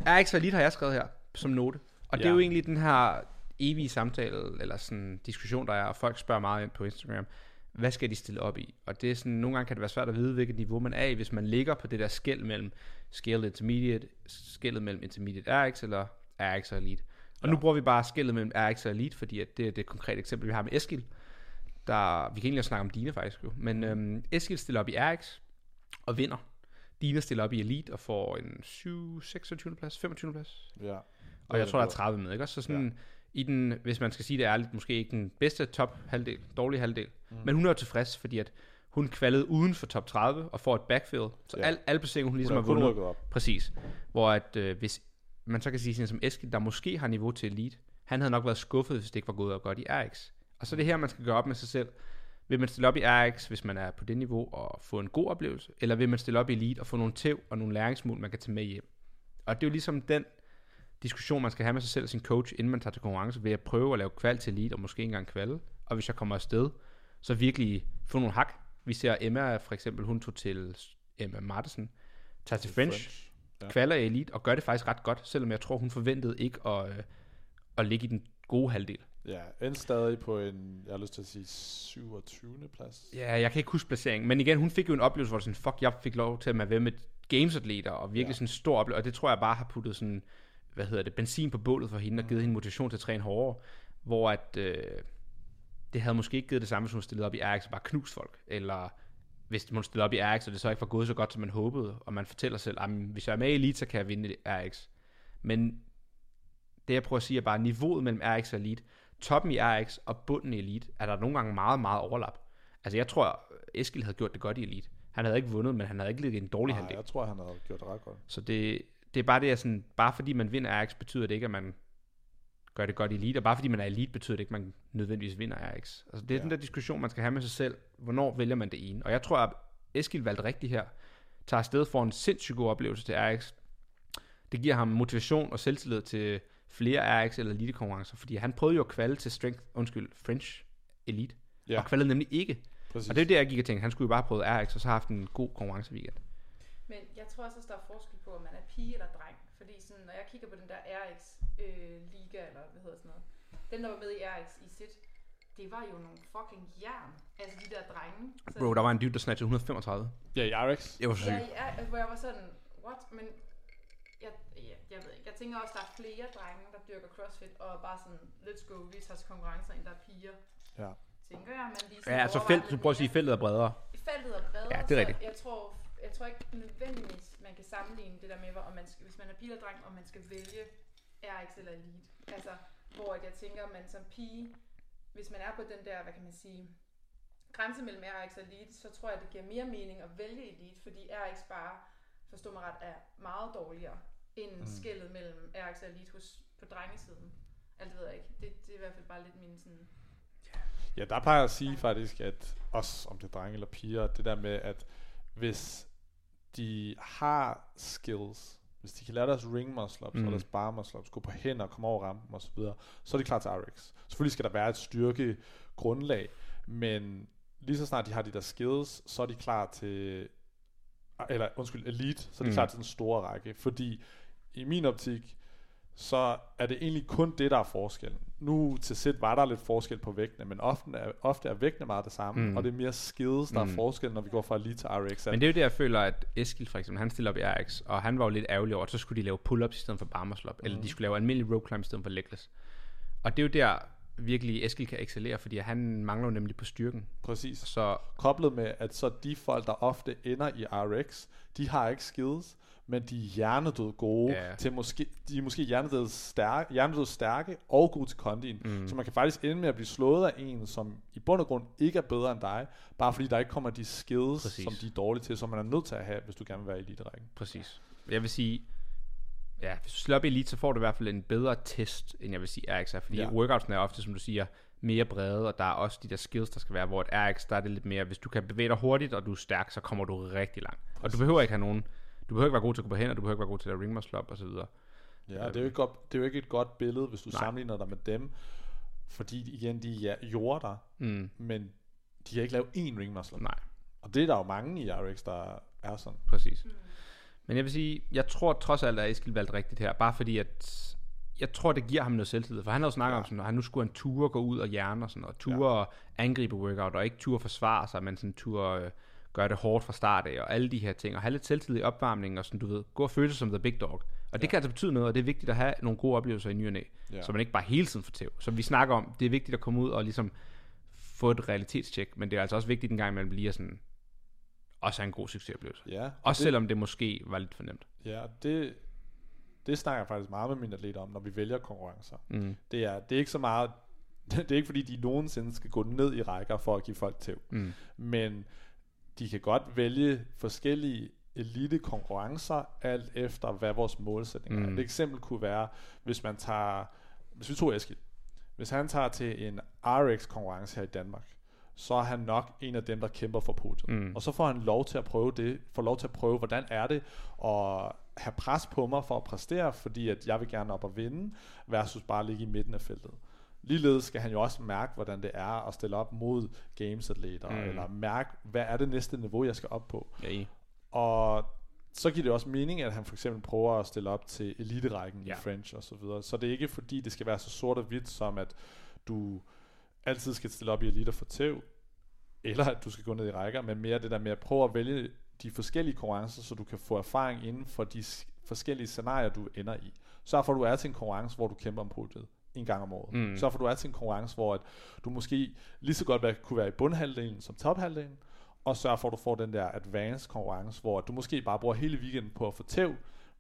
RX Valid har jeg skrevet her som note. Og det er Ja. jo egentlig den her evige samtale, eller sådan diskussion, der er, og folk spørger meget ind på Instagram, hvad skal de stille op i? Og det er sådan, nogle gange kan det være svært at vide, hvilket niveau man er i, hvis man ligger på det der skæld mellem Scaled Intermediate, skældet mellem Intermediate RX eller RX og Elite. Og Ja. nu bruger vi bare skældet mellem RX og Elite, fordi at det er det konkrete eksempel, vi har med Eskil. Der, vi kan egentlig også snakke om Dina faktisk jo. Men øhm, Eskil stiller op i RX og vinder. Dina stiller op i Elite og får en 7, 26. plads, 25. plads. Ja. Og jeg tror, der er 30 med, ikke? Så sådan, ja. I den, hvis man skal sige det ærligt, måske ikke den bedste top halvdel, dårlige halvdel. Mm. Men hun er jo tilfreds, fordi at hun kvalede uden for top 30 og får et backfill. Så Ja. al, alle placeringer, hun ligesom Hun har vundet. op. Præcis. Hvor at, øh, hvis man så kan sige sådan som Eskild, der måske har niveau til elite, han havde nok været skuffet, hvis det ikke var gået godt i RX. Og så er det her, man skal gøre op med sig selv. Vil man stille op i RX, hvis man er på det niveau og få en god oplevelse? Eller vil man stille op i elite og få nogle tæv og nogle læringsmål, man kan tage med hjem? Og det er jo ligesom den diskussion, man skal have med sig selv og sin coach, inden man tager til konkurrence, ved at prøve at lave kval til elite, og måske engang kvalde. Og hvis jeg kommer afsted, så virkelig få nogle hak. Vi ser Emma for eksempel, hun tog til Emma Martensen, tager til French, ja. kvalder i elite, og gør det faktisk ret godt, selvom jeg tror, hun forventede ikke at, øh, at ligge i den gode halvdel. Ja, endte stadig på en, jeg har lyst til at sige 27. plads. Ja, jeg kan ikke huske placeringen, men igen, hun fik jo en oplevelse, hvor det sådan, fuck, jeg fik lov til at være med gamesatleter, og virkelig ja. sådan en stor oplevelse, og det tror jeg bare har puttet sådan, hvad hedder det, benzin på bålet for hende, og givet hende motivation til at træne hårdere, hvor at, øh, det havde måske ikke givet det samme, hvis hun stillede op i RX og bare knust folk, eller hvis hun stillede op i RX, og det så ikke var gået så godt, som man håbede, og man fortæller selv, at hvis jeg er med i Elite, så kan jeg vinde RX. Men det jeg prøver at sige er bare, niveauet mellem RX og Elite, toppen i RX og bunden i Elite, er der nogle gange meget, meget overlap. Altså jeg tror, Eskil havde gjort det godt i Elite. Han havde ikke vundet, men han havde ikke ligget i en dårlig Nej, halvdel. jeg tror, han havde gjort det ret godt. Så det, det er bare det, at sådan, bare fordi man vinder RX, betyder det ikke, at man gør det godt i Elite, og bare fordi man er Elite, betyder det ikke, at man nødvendigvis vinder RX. Altså det er Ja. den der diskussion, man skal have med sig selv. Hvornår vælger man det ene? Og jeg tror, at Eskil valgte rigtigt her. Tager afsted for en sindssygt god oplevelse til RX. Det giver ham motivation og selvtillid til flere RX eller elite konkurrencer, fordi han prøvede jo at kvalde til strength, undskyld, French Elite, Ja, og kvalede nemlig ikke. præcis. Og det er det, jeg gik og tænkte, han skulle jo bare prøve RX, og så har haft en god konkurrenceweekend. Men jeg tror også, at der er forskel på, om man er pige eller dreng. Fordi sådan, når jeg kigger på den der RX øh, liga, eller hvad hedder sådan noget, dem der var med i RX i sit, det var jo nogle fucking jern. Altså de der drenge. Så Bro, der var en dude, der snatchede 135. Ja, i RX. Det var så Ja, sygt. i R- hvor jeg var sådan, what? Men jeg, jeg, jeg ved ikke, jeg tænker også, der er flere drenge, der dyrker CrossFit, og bare sådan, let's go, vi tager til konkurrencer, end der er piger. Ja. Tænker jeg, man lige sådan Ja, altså felt, du prøver at sige, feltet er bredere. feltet er bredere, Ja, det er så rigtigt. jeg tror, jeg tror ikke nødvendigvis, man kan sammenligne det der med, hvor- om man skal, hvis man er pige eller dreng, om man skal vælge RX eller Elite. Altså, hvor at jeg tænker, man som pige, hvis man er på den der, hvad kan man sige, grænse mellem RX og Elite, så tror jeg, det giver mere mening at vælge Elite, fordi RX bare, forstå mig ret, er meget dårligere end Mm. skældet mellem RX og Elite hos, på drengesiden. Det ved jeg ikke. Det, det er i hvert fald bare lidt min sådan... Ja, der plejer jeg at sige faktisk, at også om det er drenge eller piger, det der med, at hvis de har skills, hvis de kan lære deres ring muscle ups Mm. og deres bar muscle ups, gå på hænder, komme over rampen osv., så, så er de klar til RX. Selvfølgelig skal der være et styrke grundlag, men lige så snart de har de der skills, så er de klar til, eller undskyld, elite, så er de Mm. klar til den store række, fordi i min optik, så er det egentlig kun det, der er forskellen. Nu til sæt var der lidt forskel på vægtene, men ofte er, ofte er vægtene meget det samme, Mm. mm. og det er mere skills, der Mm. er forskel, når vi går fra elite til RX. Men det er jo det, jeg føler, at Eskil for eksempel, han stiller op i RX, og han var jo lidt ærgerlig over, at så skulle de lave pull-ups i stedet for bar muscle up, eller de skulle lave almindelig rope climb i stedet for legless. Og det er jo der, virkelig Eskil kan excellere, fordi han mangler jo nemlig på styrken. Præcis. Så Koblet med, at så de folk, der ofte ender i RX, de har ikke skills, men de er hjernedød gode Ja. til måske, de er måske hjernedød stærke, hjernedød stærke og gode til kondien. Mm. Så man kan faktisk ende med at blive slået af en, som i bund og grund ikke er bedre end dig, bare fordi der ikke kommer de skills, Præcis. som de er dårlige til, som man er nødt til at have, hvis du gerne vil være i elite-rækken. præcis. Jeg vil sige, ja, hvis du slår op i elite, så får du i hvert fald en bedre test, end jeg vil sige RX er, fordi ja. Workoutsene er ofte, som du siger, mere brede, og der er også de der skills, der skal være, hvor et RX, der er det lidt mere, hvis du kan bevæge dig hurtigt, og du er stærk, så kommer du rigtig langt. Og du behøver ikke have nogen, du behøver ikke være god til at gå på hænder, du behøver ikke være god til at ring muscle up, og så videre. Ja, det er, jo ikke godt, det er jo ikke et godt billede, hvis du Nej. Sammenligner dig med dem, fordi igen, de er jorder, Mm, men de har ikke lavet én ring muscle. nej. Og det er der jo mange i RX, der er sådan. Præcis. Men jeg vil sige, jeg tror trods alt, at Eskil valgte rigtigt her, bare fordi, at jeg tror, det giver ham noget selvtillid, for han har jo snakket ja. Ja. om sådan, at han nu skulle han ture gå ud og hjerne og sådan, og ture ja. angribe workout, og ikke ture forsvare sig, men sådan ture øh, gøre det hårdt fra start af, og alle de her ting, og have lidt selvtillid i opvarmningen, og sådan, du ved, gå og føle sig som the big dog. Og det Ja. kan altså betyde noget, og det er vigtigt at have nogle gode oplevelser i ny og næ, Ja. så man ikke bare hele tiden får tæv. Som vi snakker om, det er vigtigt at komme ud og ligesom få et realitetstjek, men det er altså også vigtigt en gang imellem lige at sådan, også have en god succesoplevelse. Ja, og Også det, selvom det måske var lidt for nemt. Ja, det, det snakker jeg faktisk meget med mine atleter om, når vi vælger konkurrencer. Mm. Det er, det er ikke så meget, det er ikke fordi, de nogensinde skal gå ned i rækker for at give folk tæv. Mm. Men de kan godt vælge forskellige elite konkurrencer, alt efter hvad vores målsætning er. Mm. Et eksempel kunne være, hvis man tager, hvis vi tog Eskil, hvis han tager til en RX konkurrence her i Danmark, så er han nok en af dem, der kæmper for podiet. Mm. Og så får han lov til at prøve det, får lov til at prøve, hvordan er det at have pres på mig for at præstere, fordi at jeg vil gerne op og vinde, versus bare ligge i midten af feltet. Ligeledes skal han jo også mærke, hvordan det er at stille op mod gamesatleter, Mm. eller mærke, hvad er det næste niveau, jeg skal op på. Ja, i. Og så giver det også mening, at han for eksempel prøver at stille op til eliterækken Ja. i French og så videre. Så det er ikke fordi, det skal være så sort og hvidt, som at du altid skal stille op i elite for tæv, eller at du skal gå ned i rækker, men mere det der med at prøve at vælge de forskellige konkurrencer, så du kan få erfaring inden for de forskellige scenarier, du ender i. Sørg for, at du er til en konkurrence, hvor du kæmper om podiet en gang om året. Mm. For, at du til en konkurrence, hvor at du måske lige så godt være, kunne være i bundhalvdelen som tophalvdelen, og sørg for, at du får den der advanced konkurrence, hvor du måske bare bruger hele weekenden på at få tæv,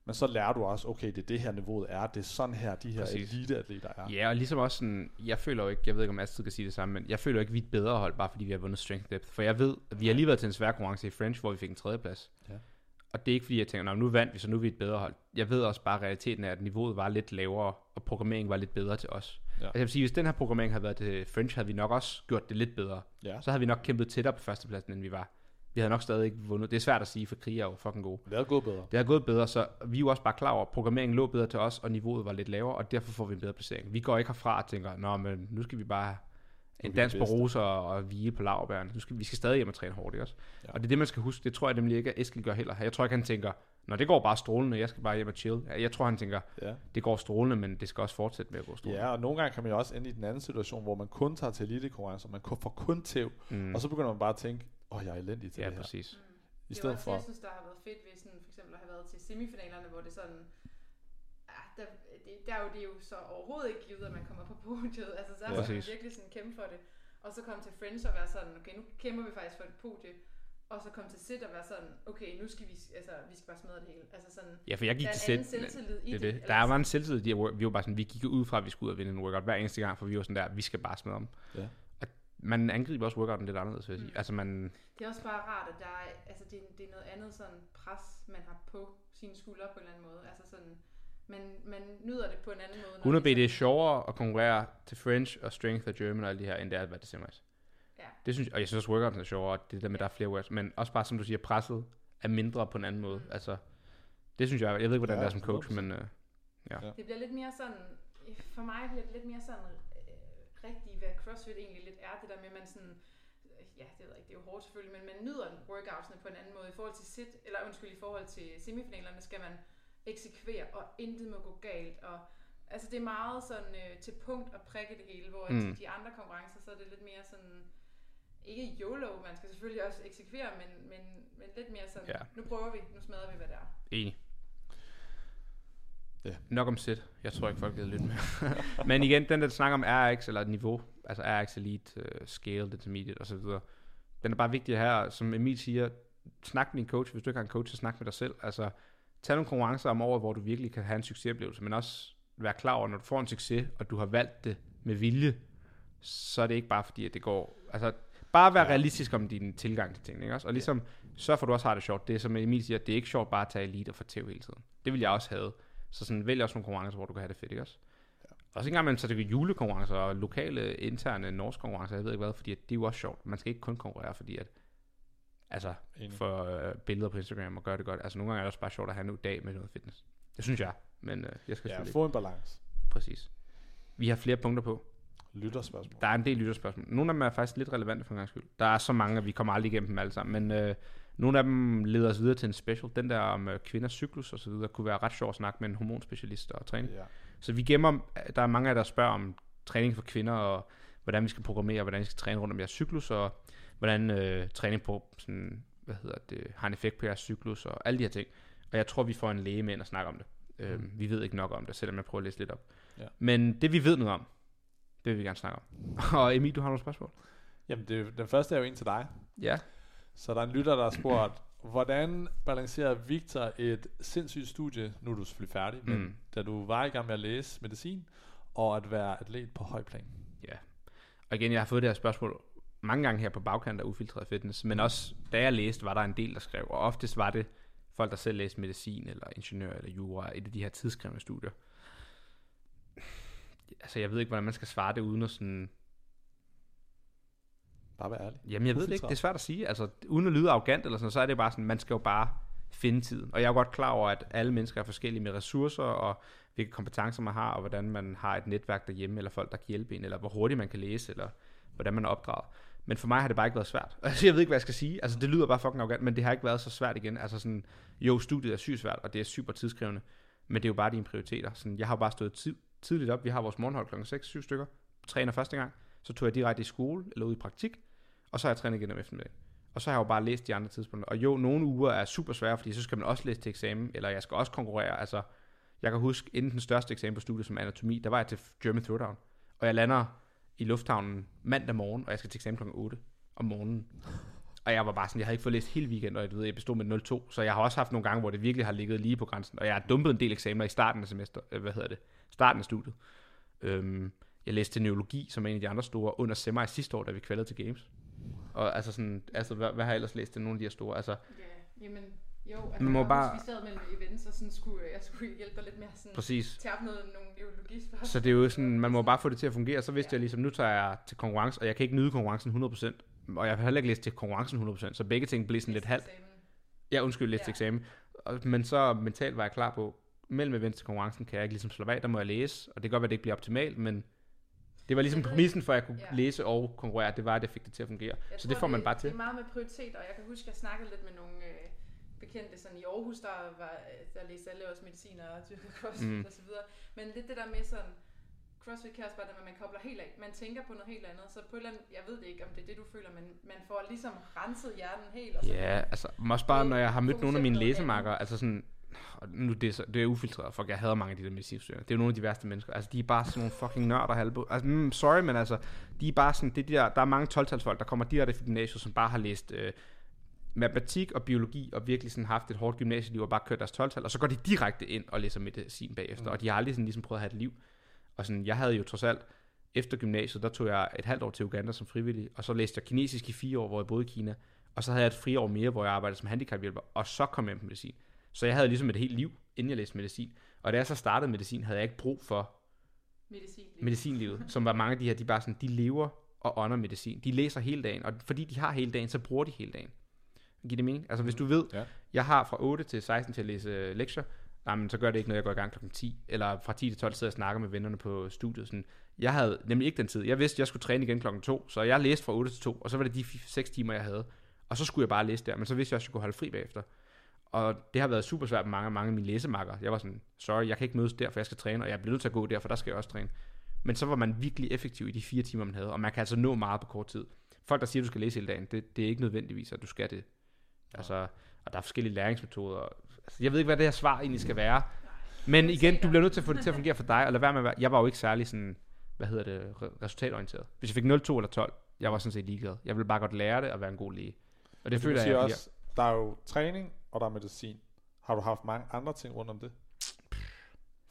men så lærer du også, okay, det er det her niveauet er, det er sådan her, de her Præcis. eliteatleter er. Ja, og ligesom også sådan, jeg føler jo ikke, jeg ved ikke om Astrid kan sige det samme, men jeg føler jo ikke, vi er et bedre hold, bare fordi vi har vundet strength depth. For jeg ved, at vi har lige været til en svær konkurrence i French, hvor vi fik en tredjeplads. Ja. Og det er ikke fordi, jeg tænker, "Nå, nu vandt vi, så nu er vi et bedre hold. Jeg ved også bare, at realiteten er, at niveauet var lidt lavere, og programmeringen var lidt bedre til os. Ja. Altså jeg vil sige, hvis den her programmering havde været til French, havde vi nok også gjort det lidt bedre. Ja. Så havde vi nok kæmpet tættere på førstepladsen, end vi var. Vi havde nok stadig ikke vundet. Det er svært at sige, for kriger er jo fucking gode. Det er gået bedre. Det har gået bedre, så vi er jo også bare klar over, at programmeringen lå bedre til os, og niveauet var lidt lavere, og derfor får vi en bedre placering. Vi går ikke herfra og tænker, nå, men nu skal vi bare en dans på bedste." roser og hvile på laverbærene. Nu skal, vi skal stadig hjem og træne hårdt, ikke også? Ja. Og det er det, man skal huske. Det tror jeg nemlig ikke, at Eskild gør heller. Jeg tror ikke, han tænker, når det går bare strålende, jeg skal bare hjem og chill. Jeg tror, han tænker, Ja. det går strålende, men det skal også fortsætte med at gå strålende. ja, og nogle gange kan man jo også ende i den anden situation, hvor man kun tager til elitekonkurrencer, man kun- får kun tæv, Mm. mm. og så begynder man bare at tænke, åh, oh, jeg er elendig til ja, det her. præcis. I det er stedet også for, det, jeg synes, der har været fedt ved sådan, for eksempel at have været til semifinalerne, hvor det sådan, der, det, der er jo, det er jo så overhovedet ikke givet, at man kommer på podiet. Altså, så Ja. skal man virkelig sådan kæmpe for det. Og så komme til Friends og være sådan, okay, nu kæmper vi faktisk for et podie. Og så komme til Sit og være sådan, okay, nu skal vi, altså, vi skal bare smadre det hele. Altså sådan, Ja, for jeg gik der til er en anden sæt. selvtillid i Det, det. er det. Der var en selvtillid, i vi var bare sådan, vi gik ud fra, at vi skulle ud og vinde en workout hver eneste gang, for vi var sådan der, vi skal bare smide om. Ja. Og man angriber også workouten lidt anderledes, vil jeg sige. Mm. Altså man, Det er også bare rart, at der er, altså det, det er noget andet sådan pres, man har på sine skuldre på en eller anden måde. Altså sådan, man, man nyder det på en anden måde. når 100 B, det er sådan- sjovere at konkurrere til French og Strength og German og alle de her, end det er at være til semis. Ja. Det synes jeg, og jeg synes også, workouts er sjovere, det der med, at der er flere workouts, men også bare, som du siger, presset er mindre på en anden måde. Mm. Altså, det synes jeg, jeg ved ikke, hvordan Ja, det er som coach, 100%. men øh, Det bliver lidt mere sådan, for mig bliver det lidt mere sådan øh, rigtigt, hvad CrossFit egentlig lidt er, det der med, at man sådan, øh, ja, det ved jeg ikke, det er jo hårdt selvfølgelig, men man nyder workoutsene på en anden måde. I forhold til sit, eller undskyld, i forhold til semifinalerne skal man eksekvere, og intet må gå galt, og altså det er meget sådan øh, til punkt og prikke det hele, hvor Mm. de andre konkurrencer, så er det lidt mere sådan, ikke YOLO, man skal selvfølgelig også eksekvere, men, men, men lidt mere sådan, Ja. nu prøver vi, nu smadrer vi, hvad det er. enig. Ja. Nok om sæt. Jeg tror ikke, folk gider lidt mere. men igen, den der snak om RX, eller niveau, altså RX Elite, uh, Scaled, Intermediate osv., den er bare vigtig her, som Emil siger, snak med din coach, hvis du ikke har en coach, så snak med dig selv. Altså, tag nogle konkurrencer om året, hvor du virkelig kan have en succesoplevelse, men også være klar over, når du får en succes, og du har valgt det med vilje, så er det ikke bare fordi, at det går... Altså, bare være Ja. realistisk om din tilgang til tingene, ikke også? Og ligesom, sørg for, at du også har det sjovt. Det er som Emil siger, det er ikke sjovt bare at tage elite og få tæv hele tiden. Det vil jeg også have. Så sådan, vælg også nogle konkurrencer, hvor du kan have det fedt, ikke også? Ja. Også en gang imellem, så det er julekonkurrencer og lokale, interne norske konkurrencer, jeg ved ikke hvad, fordi det er jo også sjovt. Man skal ikke kun konkurrere, fordi at, altså, Enig. for øh, billeder på Instagram og gøre det godt. Altså, nogle gange er det også bare sjovt at have en dag med noget fitness. Det synes jeg, men øh, jeg skal Ja, selvfølgelig få en balance. ikke. Præcis. Vi har flere punkter på. Lytterspørgsmål. Der er en del lytterspørgsmål. Nogle af dem er faktisk lidt relevante for en gang skyld. Der er så mange, at vi kommer aldrig igennem dem alle sammen. Men øh, nogle af dem leder os videre til en special. Den der om øh, kvinders cyklus og så videre, kunne være ret sjov at snakke med en hormonspecialist og træning. Ja. Så vi gemmer, der er mange af jer, der spørger om træning for kvinder, og hvordan vi skal programmere, hvordan vi skal træne rundt om jeres cyklus, og hvordan øh, træning på sådan, hvad hedder det, har en effekt på jeres cyklus, og alle de her ting. Og jeg tror, vi får en læge med ind og snakke om det. Øh, Mm. vi ved ikke nok om det, selvom jeg prøver at læse lidt op. Ja. Men det vi ved noget om, det vil vi gerne snakke om. og Emil, du har nogle spørgsmål? Jamen, det, den første er jo en til dig. Ja. Så der er en lytter, der har spurgt, hvordan balancerer Victor et sindssygt studie, nu er du selvfølgelig færdig, men Mm. da du var i gang med at læse medicin, og at være atlet på høj plan? Og igen, jeg har fået det her spørgsmål mange gange her på bagkant af Ufiltreret Fitness, men også da jeg læste, var der en del, der skrev, og oftest var det folk, der selv læste medicin, eller ingeniør, eller jura, et af de her tidsskrevne studier. Altså, jeg ved ikke, hvordan man skal svare det, uden at sådan... Bare vær ærlig. Jamen, jeg ved det ikke, det er svært at sige. Altså, uden at lyde arrogant eller sådan, så er det bare sådan, man skal jo bare finde tiden. Og jeg er jo godt klar over, at alle mennesker er forskellige med ressourcer, og hvilke kompetencer man har, og hvordan man har et netværk derhjemme, eller folk, der kan hjælpe en, eller hvor hurtigt man kan læse, eller hvordan man er opdraget. Men for mig har det bare ikke været svært. Altså, jeg ved ikke, hvad jeg skal sige. Altså, det lyder bare fucking arrogant, men det har ikke været så svært igen. Altså sådan, jo, studiet er sygt svært, og det er super tidskrævende, men det er jo bare dine prioriteter. Sådan, jeg har jo bare stået tid, tidligt op. Vi har vores morgenhold klokken 6-7 stykker. Træner første gang. Så tog jeg direkte i skole, eller ud i praktik, og så har jeg trænet igen om eftermiddagen. Og så har jeg jo bare læst de andre tidspunkter. Og jo, nogle uger er super svære, fordi så skal man også læse til eksamen, eller jeg skal også konkurrere. Altså, jeg kan huske, inden den største eksamen på studiet som anatomi, der var jeg til German Throwdown. Og jeg lander i lufthavnen mandag morgen, og jeg skal til eksamen kl. 8 om morgenen. Og jeg var bare sådan, jeg havde ikke fået læst hele weekenden, og jeg, ved, jeg bestod med 0,2. Så jeg har også haft nogle gange, hvor det virkelig har ligget lige på grænsen. Og jeg har dumpet en del eksamener i starten af semester, øh, hvad hedder det, starten af studiet. Øhm, jeg læste til neurologi, som er en af de andre store, under semi sidste år, da vi kvalede til Games. Og altså sådan, altså hvad, hvad har jeg ellers læst til nogle af de her store? Altså, Ja, jamen, jo, altså, Man må bare- huske, vi sad mellem events, og sådan skulle, jeg skulle hjælpe dig lidt med at sådan, præcis. tage op noget, nogle neurologispørgsmål. Så det er jo sådan, man må bare få det til at fungere. Så vidste jeg ligesom, nu tager jeg til konkurrence, og jeg kan ikke nyde konkurrencen 100%. Og jeg har heller ikke læst til konkurrencen 100%, så begge ting blev sådan lidt halvt. Ja, undskyld, læste Ja. eksamen. Men så mentalt var jeg klar på, mellem events til konkurrencen kan jeg ikke ligesom slå af, der må jeg læse. Og det kan godt være, at det ikke bliver optimalt, men det var ligesom præmissen for, at jeg kunne Ja. læse og konkurrere. Det var, at jeg fik det til at fungere. Jeg så tror, det får man bare til. Det er meget med prioritet, og jeg kan huske, at jeg snakkede lidt med nogle øh, bekendte sådan i Aarhus, der, var, der læste alle også medicin og dyrkede crossfit Mm. og så videre. Men lidt det der med sådan, crossfit kan også bare det, at man kobler helt af. Man tænker på noget helt andet, så på et eller andet, jeg ved det ikke, om det er det, du føler, men man får ligesom renset hjernen helt. Og så Ja, altså også bare, når jeg har mødt nogle af mine læsemakker, altså sådan, og nu det er, så, det er ufiltreret, fuck, jeg hader mange af de der medicinstuderende. Det er jo nogle af de værste mennesker. Altså, de er bare sådan nogle fucking nørder halvbo. Altså, mm, sorry, men altså, de er bare sådan, det er de der, der er mange 12 der kommer direkte fra gymnasiet, som bare har læst øh, matematik og biologi, og virkelig sådan haft et hårdt gymnasieliv, og bare kørt deres 12 og så går de direkte ind og læser medicin bagefter, mm. og de har aldrig sådan ligesom prøvet at have et liv. Og sådan, jeg havde jo trods alt, efter gymnasiet, der tog jeg et halvt år til Uganda som frivillig, og så læste jeg kinesisk i fire år, hvor jeg boede i Kina, og så havde jeg et friår mere, hvor jeg arbejdede som handicaphjælper, og så kom jeg på medicin. Så jeg havde ligesom et helt liv, inden jeg læste medicin. Og da jeg så startede medicin, havde jeg ikke brug for Medicin. medicinlivet, som var mange af de her, de bare sådan, de lever og ånder medicin. De læser hele dagen, og fordi de har hele dagen, så bruger de hele dagen. Giver det mening? Altså hvis du ved, Ja. jeg har fra 8 til 16 til at læse øh, lektier, jamen, så gør det ikke, når jeg går i gang kl. 10, eller fra 10 til 12 sidder jeg og snakker med vennerne på studiet. Sådan. Jeg havde nemlig ikke den tid. Jeg vidste, at jeg skulle træne igen klokken 2, så jeg læste fra 8 til 2, og så var det de 6 timer, jeg havde. Og så skulle jeg bare læse der, men så vidste jeg også, at jeg kunne holde fri bagefter. Og det har været super svært med mange, mange af mine læsemakker. Jeg var sådan, sorry, jeg kan ikke mødes der, for jeg skal træne, og jeg bliver nødt til at gå der, for der skal jeg også træne. Men så var man virkelig effektiv i de fire timer, man havde, og man kan altså nå meget på kort tid. Folk, der siger, at du skal læse hele dagen, det, det er ikke nødvendigvis, at du skal det. Altså, og der er forskellige læringsmetoder. Altså, jeg ved ikke, hvad det her svar egentlig skal være. Men igen, du bliver nødt til at få det til at fungere for dig, og lad være med at være, jeg var jo ikke særlig sådan, hvad hedder det, re- resultatorienteret. Hvis jeg fik 0, 2 eller 12, jeg var sådan set ligeglad. Jeg ville bare godt lære det og være en god læge. Og det Det føler jeg, jeg også, der er jo træning, og der er medicin. Har du haft mange andre ting rundt om det?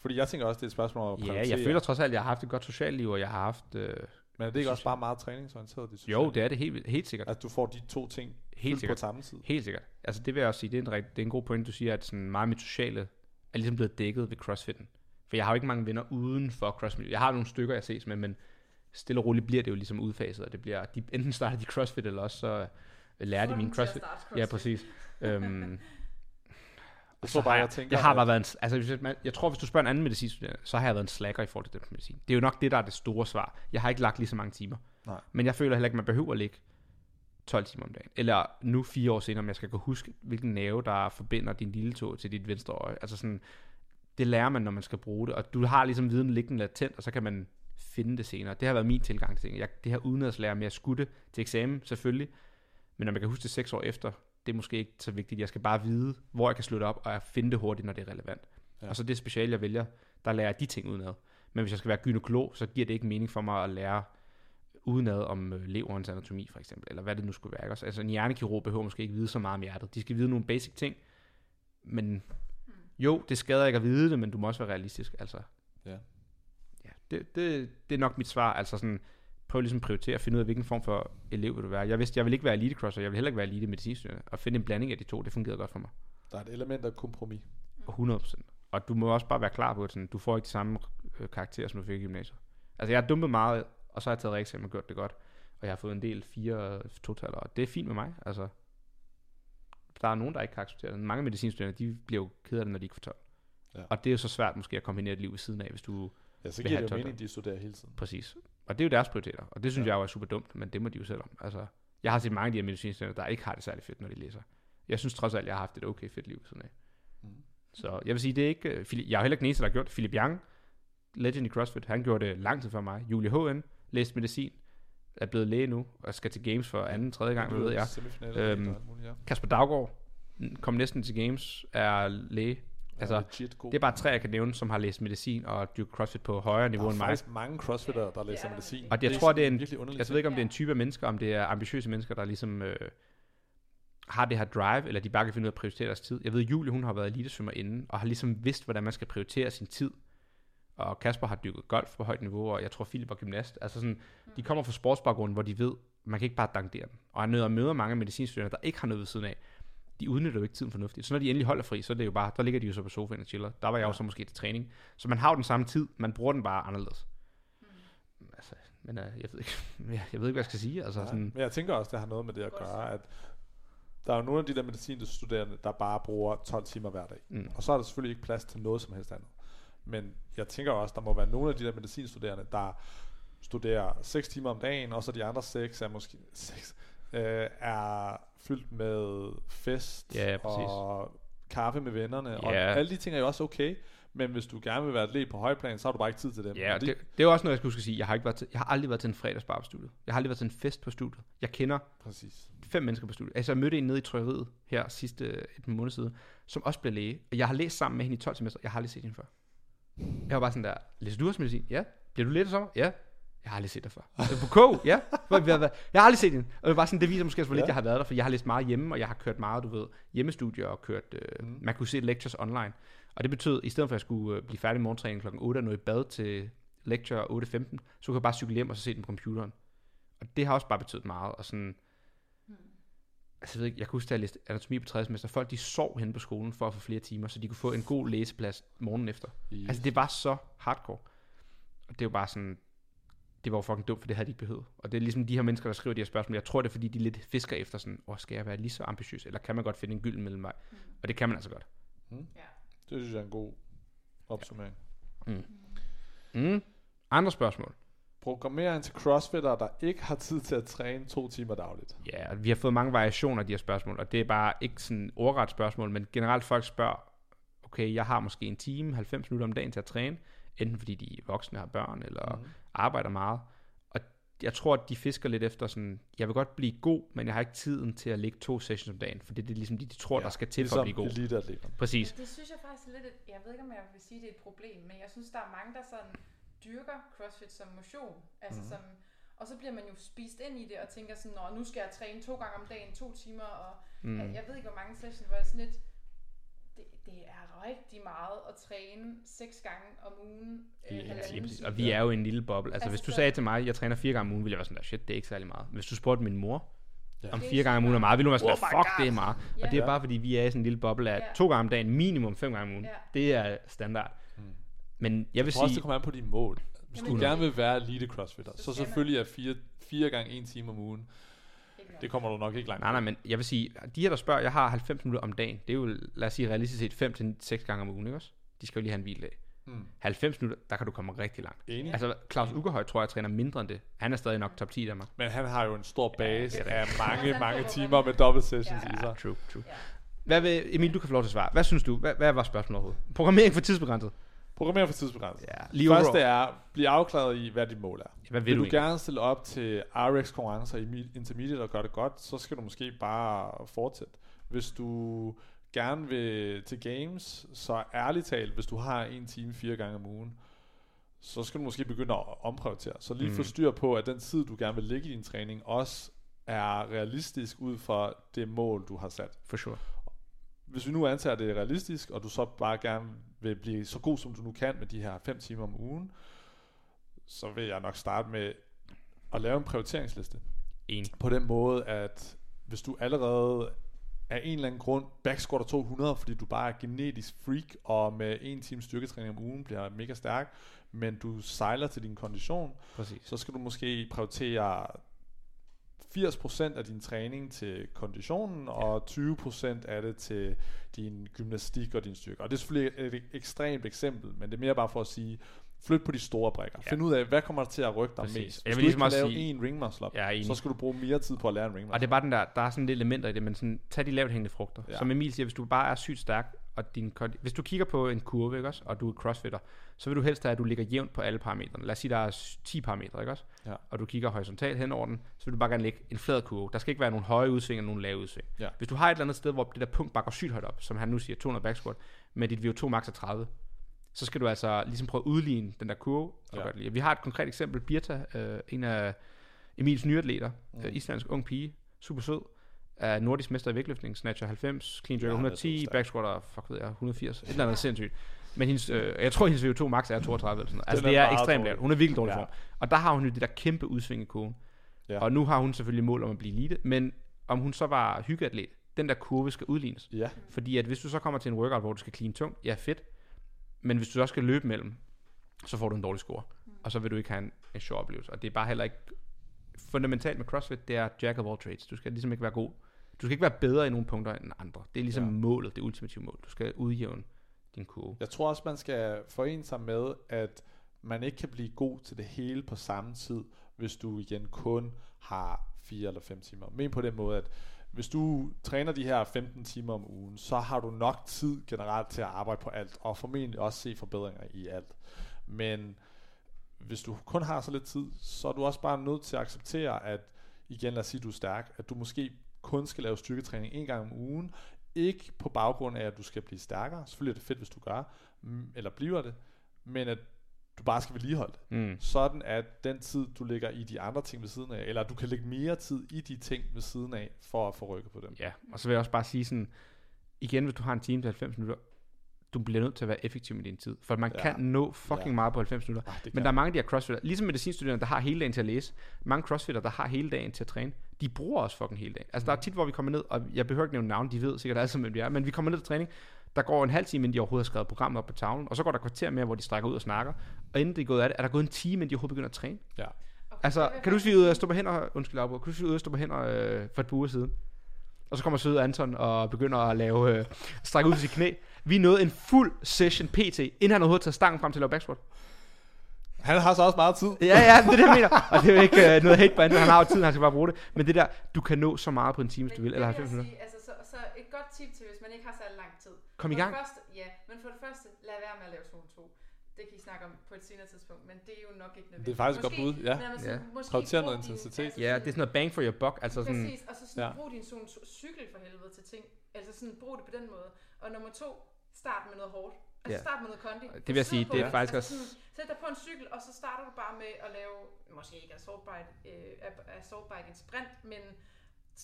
Fordi jeg tænker også, det er et spørgsmål om at. Ja, jeg føler trods alt, at jeg har haft et godt socialt liv, og jeg har haft... Øh, Men er det ikke også bare meget træningsorienteret? Det jo, det er det helt, helt sikkert. At du får de to ting Helt sikkert. på samme tid. Helt sikkert. Altså det vil jeg også sige, det er en, rigt- det er en god point, du siger, at sådan meget af mit sociale er ligesom blevet dækket ved crossfitten. For jeg har jo ikke mange venner uden for crossfit. Jeg har nogle stykker, jeg ses med, men stille og roligt bliver det jo ligesom udfaset, og det bliver, de, enten starter de crossfit, eller også så øh, lærer de min crossfit. Ja, præcis. øhm, Jeg tror bare, har jeg tænker, jeg har bare været en, altså hvis man, jeg tror, hvis du spørger en anden medicinstuderende, så har jeg været en slacker i forhold til den medicin. Det er jo nok det, der er det store svar. Jeg har ikke lagt lige så mange timer. Nej. Men jeg føler heller ikke, man behøver at lægge 12 timer om dagen. Eller nu fire år senere, om jeg skal kunne huske, hvilken nerve, der forbinder din lille tå til dit venstre øje. Altså sådan, det lærer man, når man skal bruge det. Og du har ligesom viden liggende latent, og så kan man finde det senere. Det har været min tilgang til ting. Jeg, det her udenadslære med at skudde til eksamen, selvfølgelig. Men når man kan huske det seks år efter, det er måske ikke så vigtigt. Jeg skal bare vide, hvor jeg kan slutte op, og jeg finde det hurtigt, når det er relevant. Ja. Og så det speciale, jeg vælger, der lærer jeg de ting udenad. Men hvis jeg skal være gynekolog, så giver det ikke mening for mig at lære udenad om øh, leverens anatomi, for eksempel, eller hvad det nu skulle være. ikke også? Altså en hjernekirurg behøver måske ikke vide så meget om hjertet. De skal vide nogle basic ting, men jo, det skader ikke at vide det, men du må også være realistisk. Altså, Ja. ja det, det, det er nok mit svar. Altså sådan, prøv ligesom at prioritere at finde ud af, hvilken form for elev vil du være. Jeg vidste, jeg vil ikke være elite crosser, jeg vil heller ikke være elite medicinstuderende. Og finde en blanding af de to, det fungerede godt for mig. Der er et element af kompromis. 100%. Og du må også bare være klar på, at sådan, du får ikke de samme øh, karakterer, som du fik i gymnasiet. Altså jeg har dumpet meget, og så har jeg taget reeksamen og gjort det godt. Og jeg har fået en del fire totaler, og det er fint med mig. Altså, der er nogen, der ikke kan acceptere det. Mange medicinstuderende, de bliver jo ked af det, når de ikke får 12. Ja. Og det er jo så svært måske at kombinere et liv ved siden af, hvis du Ja, så giver det jo mening, de studerer hele tiden. præcis. Og det er jo deres prioriteter, og det synes Ja. jeg jo er super dumt, men det må de jo selv om. Altså, jeg har set mange af de her medicinstuderende, der ikke har det særlig fedt, når de læser. Jeg synes trods alt, jeg har haft et okay fedt liv siden af. Mm. Så jeg vil sige, det er ikke... øh, jeg er heller ikke den eneste, der har gjort det. Philip Young, legend i CrossFit, han gjorde det lang tid før mig. Julie HN, læste medicin, er blevet læge nu, og skal til Games for anden, tredje gang, ved jeg. Øhm. Kasper Daggaard kom næsten til Games, er læge. Altså, legit god. Det er bare tre, jeg kan nævne, som har læst medicin og dyrket CrossFit på højere niveau der er end mig. faktisk mange crossfitter, der læser medicin. Og jeg er tror, det er en-. Jeg ved ikke, om det er en type af mennesker, om det er ambitiøse mennesker, der ligesom øh, har det her drive, eller de bare kan finde ud af at prioritere deres tid. Jeg ved, Julie, hun har været elitesvømmer inden, og har ligesom vidst, hvordan man skal prioritere sin tid. Og Kasper har dykket golf på højt niveau, og jeg tror, Philip var gymnast. Altså sådan, de kommer fra sportsbaggrunden, hvor de ved, man kan ikke bare dankdere dem. Og jeg møder, møder mange medicinstuderende, der ikke har noget ved siden af. De udnytter jo ikke tiden fornuftigt. Så når de endelig holder fri, så er det jo bare, der ligger de jo så på sofaen og chiller. Der var jeg jo så måske til træning. Så man har jo den samme tid, man bruger den bare anderledes. Altså, men uh, jeg ved ikke, jeg, jeg ved ikke, hvad jeg skal sige. Altså, Nej, sådan, Men jeg tænker også, det har noget med det at gøre, at der er jo nogle af de der medicinstuderende, der bare bruger 12 timer hver dag. mm, Og så er der selvfølgelig ikke plads til noget som helst andet. Men jeg tænker også, der må være nogle af de der medicinstuderende, der studerer 6 timer om dagen, og så de andre 6 er måske 6, øh, er fyldt med fest Ja, præcis. og kaffe med vennerne. Og Ja. alle de ting er jo også okay. Men hvis du gerne vil være atlet på højplan, så har du bare ikke tid til dem. ja, Og det, det er også noget, jeg at sige. Jeg har, ikke været til, jeg har aldrig været til en fredagsbar på studiet. Jeg har aldrig været til en fest på studiet. Jeg kender Præcis. fem mennesker på studiet. Altså, jeg mødte en nede i trykkeriet her sidste et måned siden, som også blev læge. Og jeg har læst sammen med hende i 12 semester. Jeg har aldrig set hende før. Jeg var bare sådan der, læser du også medicin? Ja. Bliver du læge i sommer? Ja. Jeg har aldrig set dig før. Øh, På K? Ja. Jeg har aldrig set hende. Og det var sådan, det viser måske også, hvor lidt Ja. jeg har været der, for jeg har læst meget hjemme, og jeg har kørt meget, du ved, hjemmestudier og kørt, øh, Mm. man kunne se lectures online. Og det betød, i stedet for at jeg skulle øh, blive færdig med morgentræning kl. 8 og nå i bad til lecture 8.15, så kunne jeg bare cykle hjem og så se den på computeren. Og det har også bare betydet meget. Og sådan, altså jeg, ved ikke, jeg kan huske, da jeg læste anatomi på 3. semester, folk de sov hen på skolen for at få flere timer, så de kunne få en god læseplads morgenen efter. Yes. Altså det var så hardcore. Og det er jo bare sådan, det var jo fucking dumt, for det havde de ikke behøvet. Og det er ligesom de her mennesker, der skriver de her spørgsmål. Jeg tror, det er fordi, de lidt fisker efter sådan, åh, skal jeg være lige så ambitiøs, eller kan man godt finde en gylden mellemvej? Og det kan man altså godt. Ja. Det synes jeg er en god opsummering. Mm. Andre spørgsmål? Programmering til crossfitter, der ikke har tid til at træne to timer dagligt. Ja, og vi har fået mange variationer af de her spørgsmål, og det er bare ikke sådan ordret spørgsmål, men generelt folk spørger, okay, jeg har måske en time, 90 minutter om dagen til at træne, enten fordi de er voksne, har børn, eller mm. Arbejder meget. Og jeg tror, at de fisker lidt efter sådan, jeg vil godt blive god, men jeg har ikke tiden til at ligge to sessions om dagen, for det er det ligesom, de, de tror, ja, der skal til for at blive god. eliteatleterne. Præcis. Det synes jeg faktisk er lidt, et, jeg ved ikke om jeg vil sige, det er et problem, men jeg synes, der er mange, der sådan dyrker CrossFit som motion. Altså Mhm. som, og så bliver man jo spist ind i det og tænker sådan, Nå, nu skal jeg træne to gange om dagen, to timer, og Mm. jeg, jeg ved ikke, hvor mange sessions, hvor jeg sådan lidt, det, det er rigtig meget at træne seks gange om ugen. Ja, øh, halvanden Lige præcis. time. Og vi er jo en lille boble. Altså, Altså, hvis du så- sagde til mig, at jeg træner fire gange om ugen, ville jeg være sådan der, shit, det er ikke særlig meget. Hvis du spurgte min mor, Ja. om fire gange om ugen er meget, ville hun være sådan, Oh fuck, God. det er meget. Og Ja. det er Ja. bare, fordi vi er i sådan en lille boble af Ja. to gange om dagen, minimum fem gange om ugen. Ja. Det er standard. Mm. Men jeg vil Jeg tror også, det sige, kommer an på dine mål. Hvis Jamen, du gerne vil være elite crossfitter, Så så selvfølgelig er fire, fire gange en time om ugen. Det kommer du nok ikke langt. nej, nej, men jeg vil sige, de her, der spørger, jeg har 90 minutter om dagen. Det er jo, lad os sige, realistisk set 5 til 6 gange om ugen, ikke også? De skal jo lige have en hviledag. Mm. 90 minutter, der kan du komme rigtig langt. Enig. Altså, Claus Ugerhøj tror jeg træner mindre end det. Han er stadig nok top 10 i Danmark. Men han har jo en stor base er af mange, mange timer med dobbelt sessions Ja. i sig. True, true. Ja. Hvad vil, Emil, du kan få lov til at svare. Hvad synes du? Hvad, hvad var spørgsmålet overhovedet? Programmering for tidsbegrænset? Programmer for tidsbegrænset. Ja, Lige Første er, bliv afklaret i, hvad dit mål er. Hvad Vil, vil, du du gerne stille op til RX konkurrencer i intermediate og gøre det godt, så skal du måske bare fortsætte. Hvis du gerne vil til games, så ærligt talt, hvis du har en time fire gange om ugen, så skal du måske begynde at omprioritere. Så lige mm. få styr på, at den tid, du gerne vil lægge i din træning, også er realistisk ud fra det mål, du har sat. For sure. Hvis vi nu antager, at det er realistisk, og du så bare gerne vil blive så god, som du nu kan med de her 5 timer om ugen, så vil jeg nok starte med at lave en prioriteringsliste. Enig. På den måde, at hvis du allerede af en eller anden grund backsquatter 200, fordi du bare er genetisk freak, og med en time styrketræning om ugen bliver mega stærk, men du sejler til din kondition, Præcis. så skal du måske prioritere 80% af din træning til konditionen, og 20% af det til din gymnastik og din styrke. Og det er selvfølgelig et ekstremt eksempel, men det er mere bare for at sige, flyt på de store brækker. Ja. Find ud af, hvad kommer til at rykke dig Præcis. mest. Jeg Hvis vil du ligesom ikke kan også lave sige- en ring muscle up, Jeg enig. så skal du bruge mere tid på at lære en ring muscle Og det er bare den der, der er sådan lidt elementer i det, men sådan, tag de lavt hængende frugter. Ja. Ja. Som Emil siger, hvis du bare er sygt stærk, og din, kondi- hvis du kigger på en kurve, ikke også, og du er crossfitter, så vil du helst have, at du ligger jævnt på alle parametrene. Lad os sige, der er s- 10 parametre, ikke også? Ja. Og du kigger horisontalt hen over den, så vil du bare gerne lægge en flad kurve. Der skal ikke være nogen høje udsving og nogen lave udsving. Ja. Hvis du har et eller andet sted, hvor det der punkt bare går sygt højt op, som han nu siger, 200 back squat, med dit VO2 max er 30, så skal du altså ligesom prøve at udligne den der kurve. Og Ja. det. Vi har et konkret eksempel, Birta, øh, en af Emils nye atleter, Mm. mm. øh, islandsk ung pige, super sød, er nordisk mester i vægtløftning, snatcher 90, clean jerk Ja, hun er 110, så back squatter, fuck ved jeg, 180, et eller andet sindssygt. Men hendes, øh, jeg tror, hendes VO2 max er 32 eller sådan noget. Altså, det er er ekstremt lavt. Hun er virkelig dårlig Ja. form. Og der har hun jo det der kæmpe udsving i kurven. Ja. Ja. Og nu har hun selvfølgelig mål om at blive elite, men om hun så var hyggeatlet, den der kurve skal udlignes. Ja, Fordi at hvis du så kommer til en workout, hvor du skal clean tungt, ja fedt. Men hvis du så skal løbe mellem, så får du en dårlig score. Og så vil du ikke have en, en sjov oplevelse. Og det er bare heller ikke fundamentalt med CrossFit, det er jack of all trades. Du skal ligesom ikke være god. Du skal ikke være bedre i nogle punkter end andre. Det er ligesom Ja. målet, det ultimative mål. Du skal udjævne din kurve. Jeg tror også, man skal forene sig med, at man ikke kan blive god til det hele på samme tid, hvis du igen kun har 4 eller 5 timer. Men på den måde, at hvis du træner de her 15 timer om ugen, så har du nok tid generelt til at arbejde på alt, og formentlig også se forbedringer i alt. Men hvis du kun har så lidt tid, så er du også bare nødt til at acceptere, at igen lad os sige, at du er stærk, at du måske kun skal lave styrketræning en gang om ugen, ikke på baggrund af, at du skal blive stærkere. Selvfølgelig er det fedt, hvis du gør, mm, eller bliver det, men at du bare skal vedligeholde det. Mm. Sådan at den tid, du lægger i de andre ting ved siden af, eller du kan lægge mere tid i de ting ved siden af, for at få rykket på dem. Ja, og så vil jeg også bare sige sådan, igen, hvis du har en time til 90 minutter, du bliver nødt til at være effektiv med din tid. For man Ja. ja. kan nå fucking Ja. ja. meget på 90 minutter. Det Men der er mange af de her crossfitter, ligesom medicinstuderende, der har hele dagen til at læse. Mange crossfitter, der har hele dagen til at træne, de bruger også fucking hele dagen. Altså der er tit, hvor vi kommer ned, og jeg behøver ikke nævne navn, de ved sikkert alle sammen, hvem de er, men vi kommer ned til træning, der går en halv time, inden de overhovedet har skrevet programmet op på tavlen, og så går der kvarter mere, hvor de strækker ud og snakker, og inden det er gået af det, er der gået en time, inden de overhovedet begynder at træne. Ja. Okay, Altså, kan du faktisk- sige ud at stå på hænder, undskyld Abo, kan du sige ud af at stå på hænder øh, for et par uger siden? Og så kommer søde Anton og begynder at lave, øh, strække ud til sit knæ. Vi nåede en fuld session PT, inden han overhovedet tager stangen frem til at lave back squat. Han har så også meget tid. Ja, ja, det er det, jeg mener. Og det er jo ikke øh, noget hate på Anton, han har jo tiden, han skal bare bruge det. Men det der, du kan nå så meget på en time, hvis du vil, eller det vil 90 jeg minutter. sige, altså, så, så et godt tip til, hvis man ikke har særlig lang tid. Kom i For gang. Det første, ja, men for det første, lad være med at lave zone 2. Det kan I snakke om på et senere tidspunkt, men det er jo nok ikke nødvendigt. Det er faktisk et godt bud, ja. Sige, Ja. måske Prioriter noget intensitet. altså Ja, sådan- det er sådan noget bang for your buck. Altså sådan, Præcis, og så sådan, Ja. ja. brug din zone 2 cykel for helvede til ting. Altså sådan, brug det på den måde. Og nummer to, start med noget hårdt. Altså Ja. start med noget kondi. Det vil jeg sige, på det er faktisk altså også- sæt dig på en cykel, og så starter du bare med at lave, måske ikke assault bike, øh, assault bike en sprint, men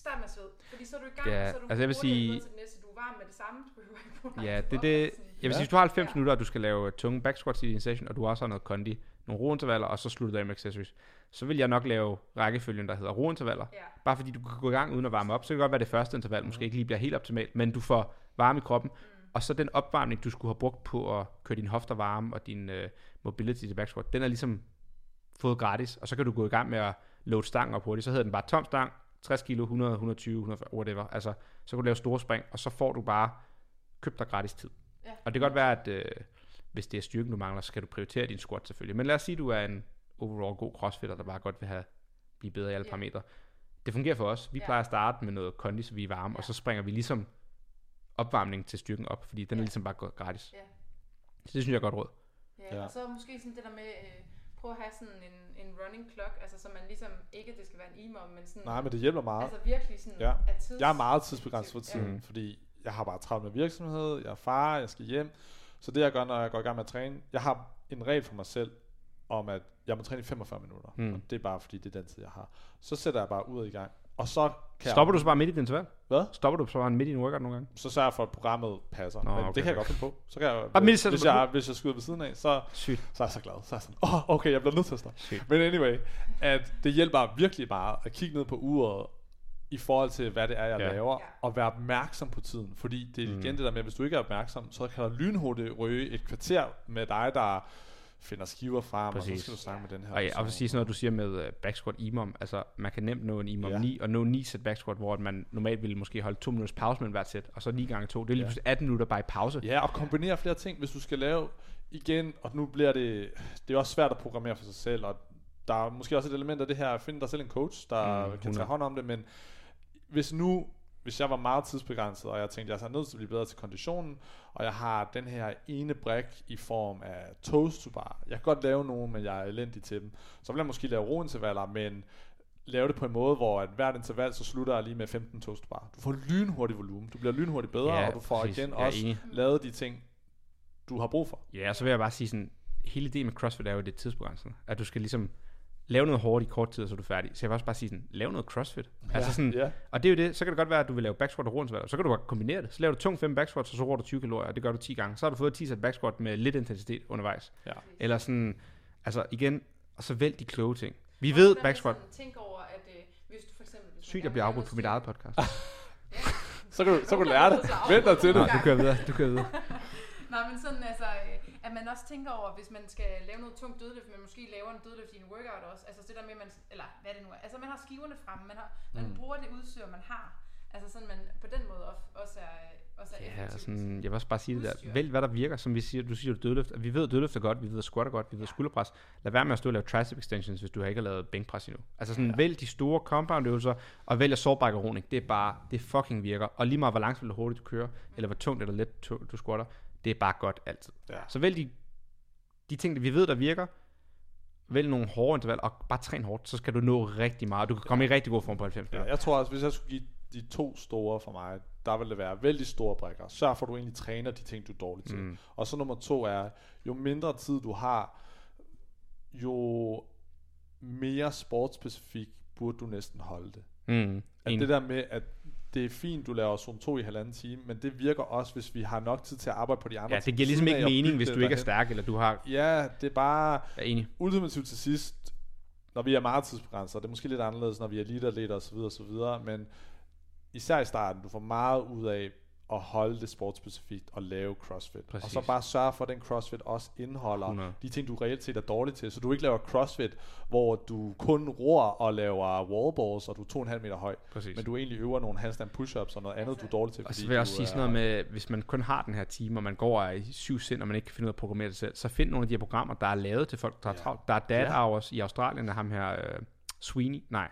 start med sved. Fordi så er du i gang, Ja, og så er du altså jeg vil sige- til det næste. Du er varm med det samme, du behøver ikke lang Ja, det er på det. Jeg vil Ja. sige, hvis du har 90 Ja. minutter, og du skal lave tunge back squats i din session, og du også har noget kondi, nogle rointervaller, og så slutter du af med accessories, så vil jeg nok lave rækkefølgen, der hedder rointervaller. Ja. Bare fordi du kan gå i gang uden at varme op, så kan det godt være, at det første interval måske ikke lige bliver helt optimalt, men du får varme i kroppen. Og så den opvarmning, du skulle have brugt på at køre dine hofter varme og din øh, mobility til back squat, den er ligesom fået gratis, og så kan du gå i gang med at load stangen op hurtigt. Så hedder den bare tom stang, 60 kilo, 100, 120, 140, whatever. Altså, så kan du lave store spring, og så får du bare købt dig gratis tid. Ja. Og det kan godt være, at øh, hvis det er styrken, du mangler, så skal du prioritere din squat selvfølgelig. Men lad os sige, at du er en overall god crossfitter, der bare godt vil have blive bedre i alle Ja. parametre. Det fungerer for os. Vi Ja. plejer at starte med noget kondi, så vi er varme, Ja. og så springer vi ligesom opvarmning til styrken op, fordi den er Ja. ligesom bare gået gratis. Ja. Så det synes jeg er godt råd. Ja, Ja. ja, og så måske sådan det der med, øh, prøv at have sådan en, en running clock, altså så man ligesom, ikke det skal være en e-mom, men sådan, Nej, men det hjælper meget. altså virkelig sådan, Ja. at tids... Jeg er meget tidsbegrænset for Ja. tiden, Mm. fordi jeg har bare travlt med virksomhed, jeg er far, jeg skal hjem. Så det jeg gør, når jeg går i gang med at træne, jeg har en regel for mig selv, om at jeg må træne i 45 minutter. Mm. Og det er bare fordi, det er den tid, jeg har. Så sætter jeg bare ud i gang. Og så kan Stopper du så bare midt i din interval? Hvad? Stopper du så bare midt i en workout nogle gange? Så sørger jeg for, at programmet passer. Nå, Men okay, det kan jeg godt finde på. Så kan jeg, Bare midt i hvis, du jeg, hvis jeg skyder ved siden af, så, Sygt. så er jeg så glad. Så er jeg sådan, åh, oh, okay, jeg bliver nødt til at stoppe. Sygt. Men anyway, at det hjælper virkelig meget at kigge ned på uret i forhold til, hvad det er, jeg Ja. laver, og være opmærksom på tiden. Fordi det er Mm. igen det der med, at hvis du ikke er opmærksom, så kan der lynhurtigt røge et kvarter med dig, der finder skiver frem, og Præcis. så skal du snakke med den her Og ja, og person. så sige sådan noget, du siger med uh, back squat imom. Altså, man kan nemt nå en imom Ja. 9, og nå 9 sæt back squat, hvor man normalt ville måske holde 2 minutters pause mellem hvert sæt, og så 9 gange 2. Det er lige Ja. pludselig 18 minutter bare i pause. Ja, og kombinere flere ting, hvis du skal lave igen, og nu bliver det, det er også svært at programmere for sig selv, og der er måske også et element af det her, at finde dig selv en coach, der Mm, kan 100. tage hånd om det, men hvis nu, hvis jeg var meget tidsbegrænset, og jeg tænkte, jeg er nødt til at blive bedre til konditionen, og jeg har den her ene brik i form af toast to bar, jeg kan godt lave nogle, men jeg er elendig til dem, så vil jeg måske lave rointervaller, men lave det på en måde, hvor at hvert interval, så slutter jeg lige med 15 toast to bar. Du får lynhurtig volumen, du bliver lynhurtigt bedre, Ja, og du får præcis. igen også enig. lavet de ting, du har brug for. Ja, så vil jeg bare sige sådan, hele ideen med CrossFit er jo, det tidsbegrænset. At du skal ligesom lave noget hårdt i kort tid, og så er du færdig. Så jeg vil også bare sige sådan, lav noget CrossFit. Altså sådan, ja. Og det er jo det, så kan det godt være, at du vil lave back squat og rointervaller. Så kan du godt kombinere det. Så laver du tung 5 back squats, og så roer du 20 kalorier, og det gør du 10 gange. Så har du fået 10 sæt back squat med lidt intensitet undervejs. Ja. Eller sådan, altså igen, og så vælg de kloge ting. Vi ved back squat. Tænk over, at øh, hvis du for eksempel... Hvis Sygt, jeg bliver afbrudt på mit eget podcast. Så kan du, så kan du lære det. Vent dig til Nå, det. du kører videre, du kører videre. Nej, men sådan altså, øh, at man også tænker over, hvis man skal lave noget tungt dødløft, men måske laver en dødløft i en workout også, altså det der med, man, eller hvad det nu er, altså man har skiverne fremme, man, har, man Mm. bruger det udstyr, man har, altså sådan man på den måde også, er, også er Ja, effektivt. sådan, jeg vil også bare sige det der. Udstyr. Vælg, hvad der virker, som vi siger. Du siger, du dødløft. Vi ved, at dødløft er godt, vi ved, at squat er godt, vi ved, at skulderpres. Lad være med at stå og lave tricep extensions, hvis du ikke har lavet bænkpres endnu. Altså sådan, ja. vælg de store compound øvelser, og vælg sårbakke roning. Det er bare, det fucking virker. Og lige meget, hvor langsomt eller hurtigt du kører, eller hvor tungt eller let du squatter, det er bare godt altid. Ja. Så vælg de, de ting, vi ved, der virker. Vælg nogle hårde intervaller, og bare træn hårdt, så skal du nå rigtig meget. Du kan komme i rigtig god form på 90 Ja, jeg tror også, hvis jeg skulle give de to store for mig, der vil det være vældig store brækker. Sørg for, at du egentlig træner de ting, du er dårlig til. Mm. Og så nummer to er, jo mindre tid du har, jo mere sportsspecifik burde du næsten holde det. Mm. At det der med, at det er fint, du laver zone 2 i halvanden time, men det virker også, hvis vi har nok tid til at arbejde på de andre Ja, det giver ligesom ikke og mening, hvis du ikke er stærk, eller du har... Ja, det er bare Jeg er enig. ultimativt til sidst, når vi er meget tidsbegrænset, og det er måske lidt anderledes, når vi er eliteatleter osv., osv., men især i starten, du får meget ud af at holde det sportsspecifikt og lave crossfit. Præcis. Og så bare sørge for, at den crossfit også indeholder 100. de ting, du reelt set er dårlig til. Så du ikke laver crossfit, hvor du kun ror og laver wallballs, og du er to og en halv meter høj. Præcis. Men du egentlig øver nogle handstand push-ups og noget andet, du er dårlig til. Og så vil jeg også sige sådan noget med, hvis man kun har den her time, og man går i syv sind, og man ikke kan finde ud af at programmere det selv, så find nogle af de her programmer, der er lavet til folk, der har Ja. travlt. Der er Dad Ja. Hours i Australien, der ham her øh, Sweeney, nej,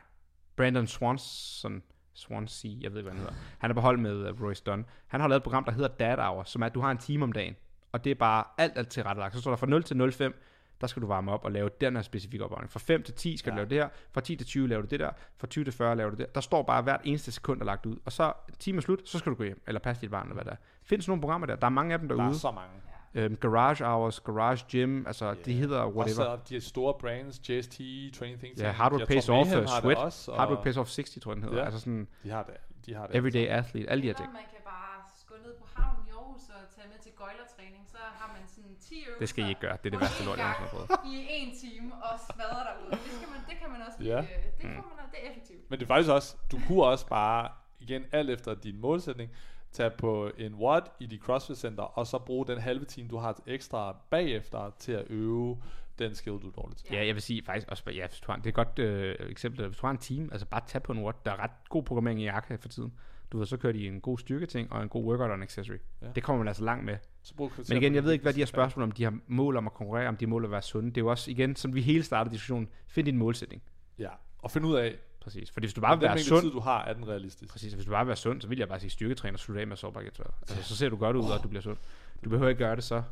Brandon Swanson, Swansea, jeg ved ikke, hvad han hedder. Han er på hold med uh, Royce Dunn. Han har lavet et program, der hedder Dad Hours, som er, at du har en time om dagen, og det er bare alt, alt tilrettelagt. Så står der fra 0 til 05, der skal du varme op og lave den her specifikke opvarmning. Fra 5 til 10 skal ja. du lave det her, fra 10 til 20 laver du det der, fra 20 til 40 laver du det. Der står bare hvert eneste sekund, der er lagt ud. Og så timen er slut, så skal du gå hjem, eller passe dit barn, eller hvad der er. Findes nogle programmer der. Der er mange af dem Der derude. er så mange. Øhm, garage Hours, Garage Gym, altså yeah. de hedder Også whatever. de store brands, JST, Training Think Ja, Tank. Hard Work Jeg Pays tror, Off, Mayhem uh, har det Sweat, også, og Hard Work Pays Off 60, tror jeg den hedder. Ja. Altså sådan De har det. De har det. Everyday altså. Athlete, alle de her ting. man kan bare gå ned på havnen i Aarhus og tage med til gøjlertræning, så har man sådan 10 øvelser. Det skal I ikke gøre. Det er det værste lort, jeg har prøvet. I en time og smadre derude. Det, skal man, det kan man også Ja. blive, det, Mm. får man, det er effektivt. Men det er faktisk også, du kunne også bare, igen alt efter din målsætning, tage på en watt i de CrossFit Center, og så bruge den halve time, du har ekstra bagefter, til at øve den skill, du er dårlig til. Ja, jeg vil sige faktisk også, ja, hvis du har, det er et godt øh, eksempel, hvis du har en team, altså bare tag på en watt, der er ret god programmering i Arca for tiden. Du ved, så kører de en god styrketing og en god workout og en accessory. Ja. Det kommer man altså langt med. Så Men igen, jeg ved ikke, hvad de her spørgsmål om, de har mål om at konkurrere, om de har mål at være sunde. Det er jo også, igen, som vi hele startede diskussionen, find din målsætning. Ja, og finde ud af, Præcis. Fordi hvis du bare vil være sund, tid, du har, er den realistisk. Præcis, hvis du bare vil være sund, så vil jeg bare sige styrketræner, slutte af med sårbarhedsværd. Altså, så ser du godt ud, og du bliver sund. Du behøver ikke gøre det så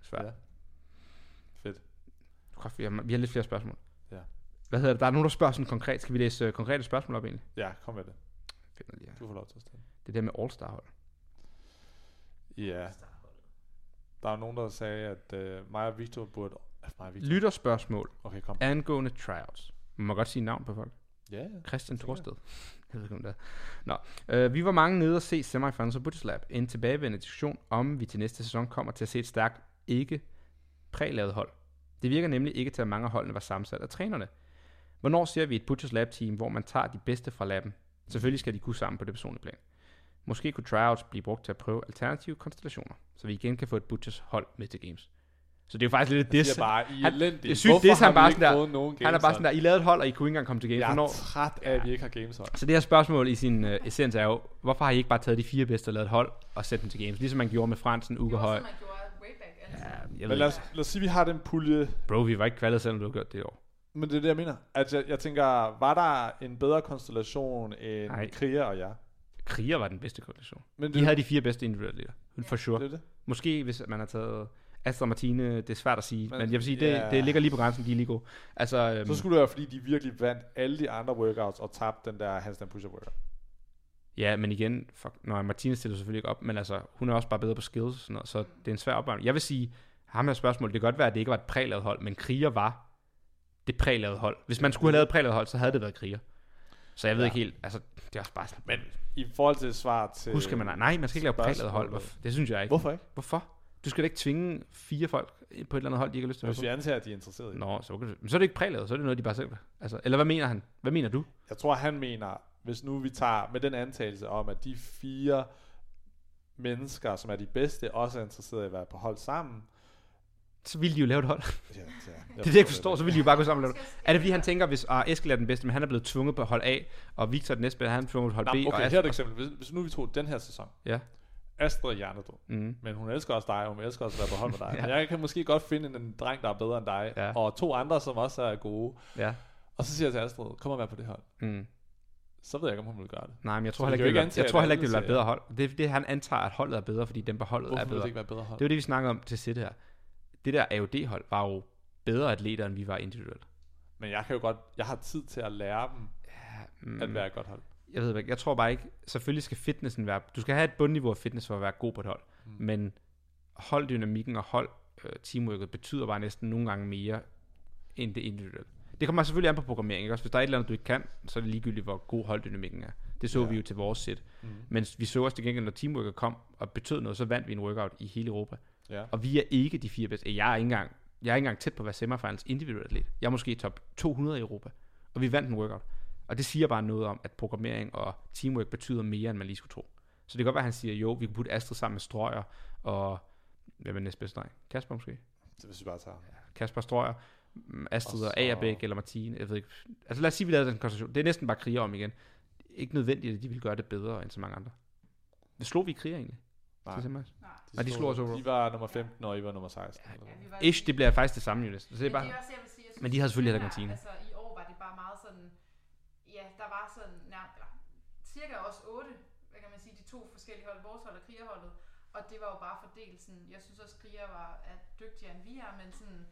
svært. Ja. Fedt. Kræft, vi, har, vi har lidt flere spørgsmål. Ja. Hvad hedder det? Der er nogen, der spørger sådan konkret. Skal vi læse uh, konkrete spørgsmål op egentlig? Ja, kom med det. Finder lige her. Du får lov til at stille. Det er det med All-Star hold. Ja. Der er nogen, der sagde, at uh, mig og Victor burde... Mig og Victor. Lytterspørgsmål Okay, kom. angående tryouts. Man må godt sige navn på folk. Ja, ja. Christian. Thorsted. Jeg ved ikke, om det er. Nå, øh, vi var mange nede og se semifinals af Butchers Lab. En tilbagevendende diskussion om vi til næste sæson kommer til at se et stærkt ikke prælavet hold. Det virker nemlig ikke til, at mange af holdene var sammensat af trænerne. Hvornår ser vi et Butchers Lab team, hvor man tager de bedste fra laben? Selvfølgelig skal de kunne sammen på det personlige plan. Måske kunne tryouts blive brugt til at prøve alternative konstellationer, så vi igen kan få et Butchers hold med til games. Så det er jo faktisk lidt et Det diss. er bare i Han- det er sygt, Hvorfor diss, han har vi bare ikke sådan der- fået nogen Han er bare sådan der, I lavede et hold, og I kunne ikke engang komme til games. Jeg Hvornår? er træt af, at vi ikke har games hold. Så det her spørgsmål i sin uh, essens er jo, hvorfor har I ikke bare taget de fire bedste og lavet et hold og sat dem til games? Ligesom man gjorde med Fransen, Uge Det var Høj. som man gjorde way back. Altså. Ja, jeg Men lad os, lad os sige, at vi har den pulje. Bro, vi var ikke kvalet, selvom du har gjort det i år. Men det er det, jeg mener. At jeg, jeg tænker, var der en bedre konstellation end Nej. Kriger og jer? Kriger var den bedste koalition. Men De havde de fire bedste individuelle. For sure. det, er det. Måske hvis man har taget Astrid og Martine, det er svært at sige. Men, Men- jeg vil sige, det, ja. det ligger lige på grænsen, de er lige gode. Altså, øhm, Så skulle det være, fordi de virkelig vandt alle de andre workouts og tabte den der handstand push-up workout. ja, men igen, fuck, når Martine stiller selvfølgelig ikke op, men altså, hun er også bare bedre på skills og sådan noget, så det er en svær opvarmning. Jeg vil sige, ham her spørgsmål, det kan godt være, at det ikke var et prælavet hold, men Kriger var det prælavede hold. Hvis man skulle have lavet et prælavet hold, så havde det været Kriger. Så jeg ved Ja. ikke helt, altså, det er også bare sådan, Men i forhold til svar til... husker man, nej, man skal ikke lave prælavet hold. Hvorfor? Det synes jeg ikke. Hvorfor ikke? Hvorfor? Du skal da ikke tvinge fire folk på et eller andet hold, de ikke har lyst til at Hvis vi antager, at de er interesseret i det. Nå, så, kan du, men så er det ikke prælavet, så er det noget, de bare selv vil. Altså, eller hvad mener han? Hvad mener du? Jeg tror, han mener, hvis nu vi tager med den antagelse om, at de fire mennesker, som er de bedste, også er interesserede i at være på hold sammen. Så ville de jo lave et hold. Ja, ja, Det er det, jeg ikke forstår. Så ville de jo bare gå sammen og lave. Er det fordi, han tænker, hvis uh, Eskild er den bedste, men han er blevet tvunget på hold A, og Victor er den næste, han er tvunget på hold B, Nå, og okay, Astrid- her er et eksempel. Hvis, hvis nu vi tog den her sæson. Ja. Astrid er hjernedød. Mm. Men hun elsker også dig, og hun elsker også at være på hold med dig. Ja. Men jeg kan måske godt finde en dreng, der er bedre end dig, Ja. og to andre, som også er gode. Ja. Og så siger jeg til Astrid, kom og vær på det hold. Mm. Så ved jeg ikke, om hun vil gøre det. Nej, men jeg tror heller ikke, ikke jeg tror heller ikke, det vil være bedre hold. Det det, han antager, at holdet er bedre, fordi dem på holdet Hvorfor er vil det bedre. ikke være bedre hold? Det var det, vi snakkede om til City her. Det der AOD-hold var jo bedre atleter, end vi var individuelt. Men jeg kan jo godt, jeg har tid til at lære dem Mm. at være et godt hold. Jeg ved ikke, jeg tror bare ikke, selvfølgelig skal fitnessen være, du skal have et bundniveau af fitness for at være god på et hold, Mm. men holddynamikken og hold øh, teamworket betyder bare næsten nogle gange mere end det individuelle. Det kommer selvfølgelig an på programmering, ikke? Også hvis der er et eller andet, du ikke kan, så er det ligegyldigt, hvor god holddynamikken er. Det så Ja. vi jo til vores sæt. Mm. Men vi så også til gengæld, når teamworker kom og betød noget, så vandt vi en workout i hele Europa. Ja. Og vi er ikke de fire bedste. Jeg er ikke engang, jeg er ikke engang tæt på at være semifinals individuelt atlet. Jeg er måske top 200 i Europa. Og vi vandt en workout. Og det siger bare noget om, at programmering og teamwork betyder mere, end man lige skulle tro. Så det kan godt være, at han siger, jo, vi kan putte Astrid sammen med Strøger og... Hvem er næstbedste dreng? Kasper måske? Det hvis vi bare tager. Kasper Strøger, mm, Astrid Og så- og Agerbæk eller Martine, jeg ved ikke. Altså lad os sige, vi lavede den konstellation. Det er næsten bare kriger om igen. Ikke nødvendigt, at de vil gøre det bedre end så mange andre. Det slog vi i kriger egentlig. Nej. til. Nej. Nej, de slog os over. De var nummer 15, og I var nummer 16. Ja, Ja, var Ish, det bliver faktisk det samme jo næsten. Så det er Men bare... Men de havde selvfølgelig heller kantine. Altså, i år var det bare meget sådan, ja, der var sådan nærmest, eller, cirka også otte, hvad kan man sige, de to forskellige hold, vores hold og krigerholdet, og det var jo bare fordelt sådan, jeg synes også, kriger var er dygtigere end vi er, men sådan,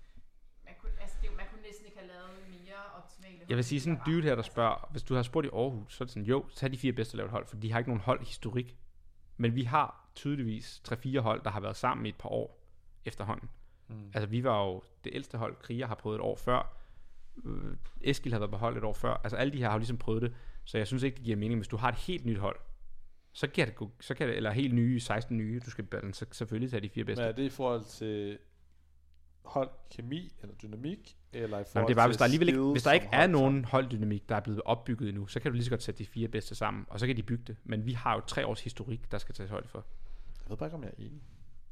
man kunne, altså, det, man kunne næsten ikke have lavet mere optimale Jeg vil sige, sådan en dude her, der Altså, spørger, hvis du har spurgt i Aarhus, så er det sådan, jo, tag de fire bedste lavet hold, for de har ikke nogen holdhistorik. Men vi har tydeligvis 3-4 hold, der har været sammen i et par år efterhånden. Mm. Altså, vi var jo det ældste hold, Kriger har prøvet et år før. Øh, Eskil har været på hold et år før. Altså, alle de her har jo ligesom prøvet det. Så jeg synes ikke, det giver mening, hvis du har et helt nyt hold. Så kan det, så kan det, eller helt nye, 16 nye, du skal balance, så selvfølgelig tage de fire bedste. Men er det i forhold til hold kemi eller dynamik, eller i forhold Nå, men det er bare, hvis der alligevel ikke, hvis der ikke er nogen holddynamik, der er blevet opbygget endnu, så kan du lige så godt sætte de fire bedste sammen, og så kan de bygge det. Men vi har jo tre års historik, der skal tages højde for. Jeg ved bare ikke, om jeg er enig.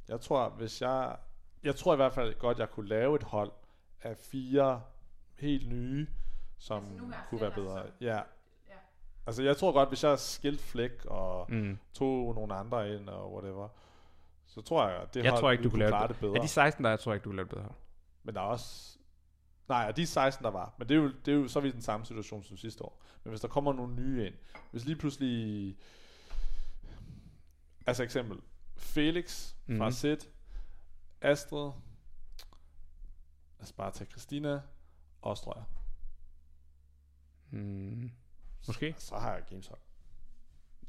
Jeg tror, hvis jeg... Jeg tror i hvert fald godt, jeg kunne lave et hold af fire helt nye, som Altså nu kunne være eller bedre. som- Ja. Ja. Altså, jeg tror godt, hvis jeg skilte Flæk og Mm. tog nogle andre ind og whatever, så tror jeg, at det Jeg hold tror ikke, du kunne lave klare det bedre. Af de 16, der er, jeg tror ikke, du kunne lave det bedre. Men der er også... Nej, de 16, der var. Men det er, jo, det er jo så er vi i den samme situation som sidste år. Men hvis der kommer nogle nye ind. Hvis lige pludselig... Altså eksempel. Felix mm. fra Mhm. Sit. Astrid. Lad os bare tage Christina. Og Strøger. Mm. Måske. Så har jeg gameshold.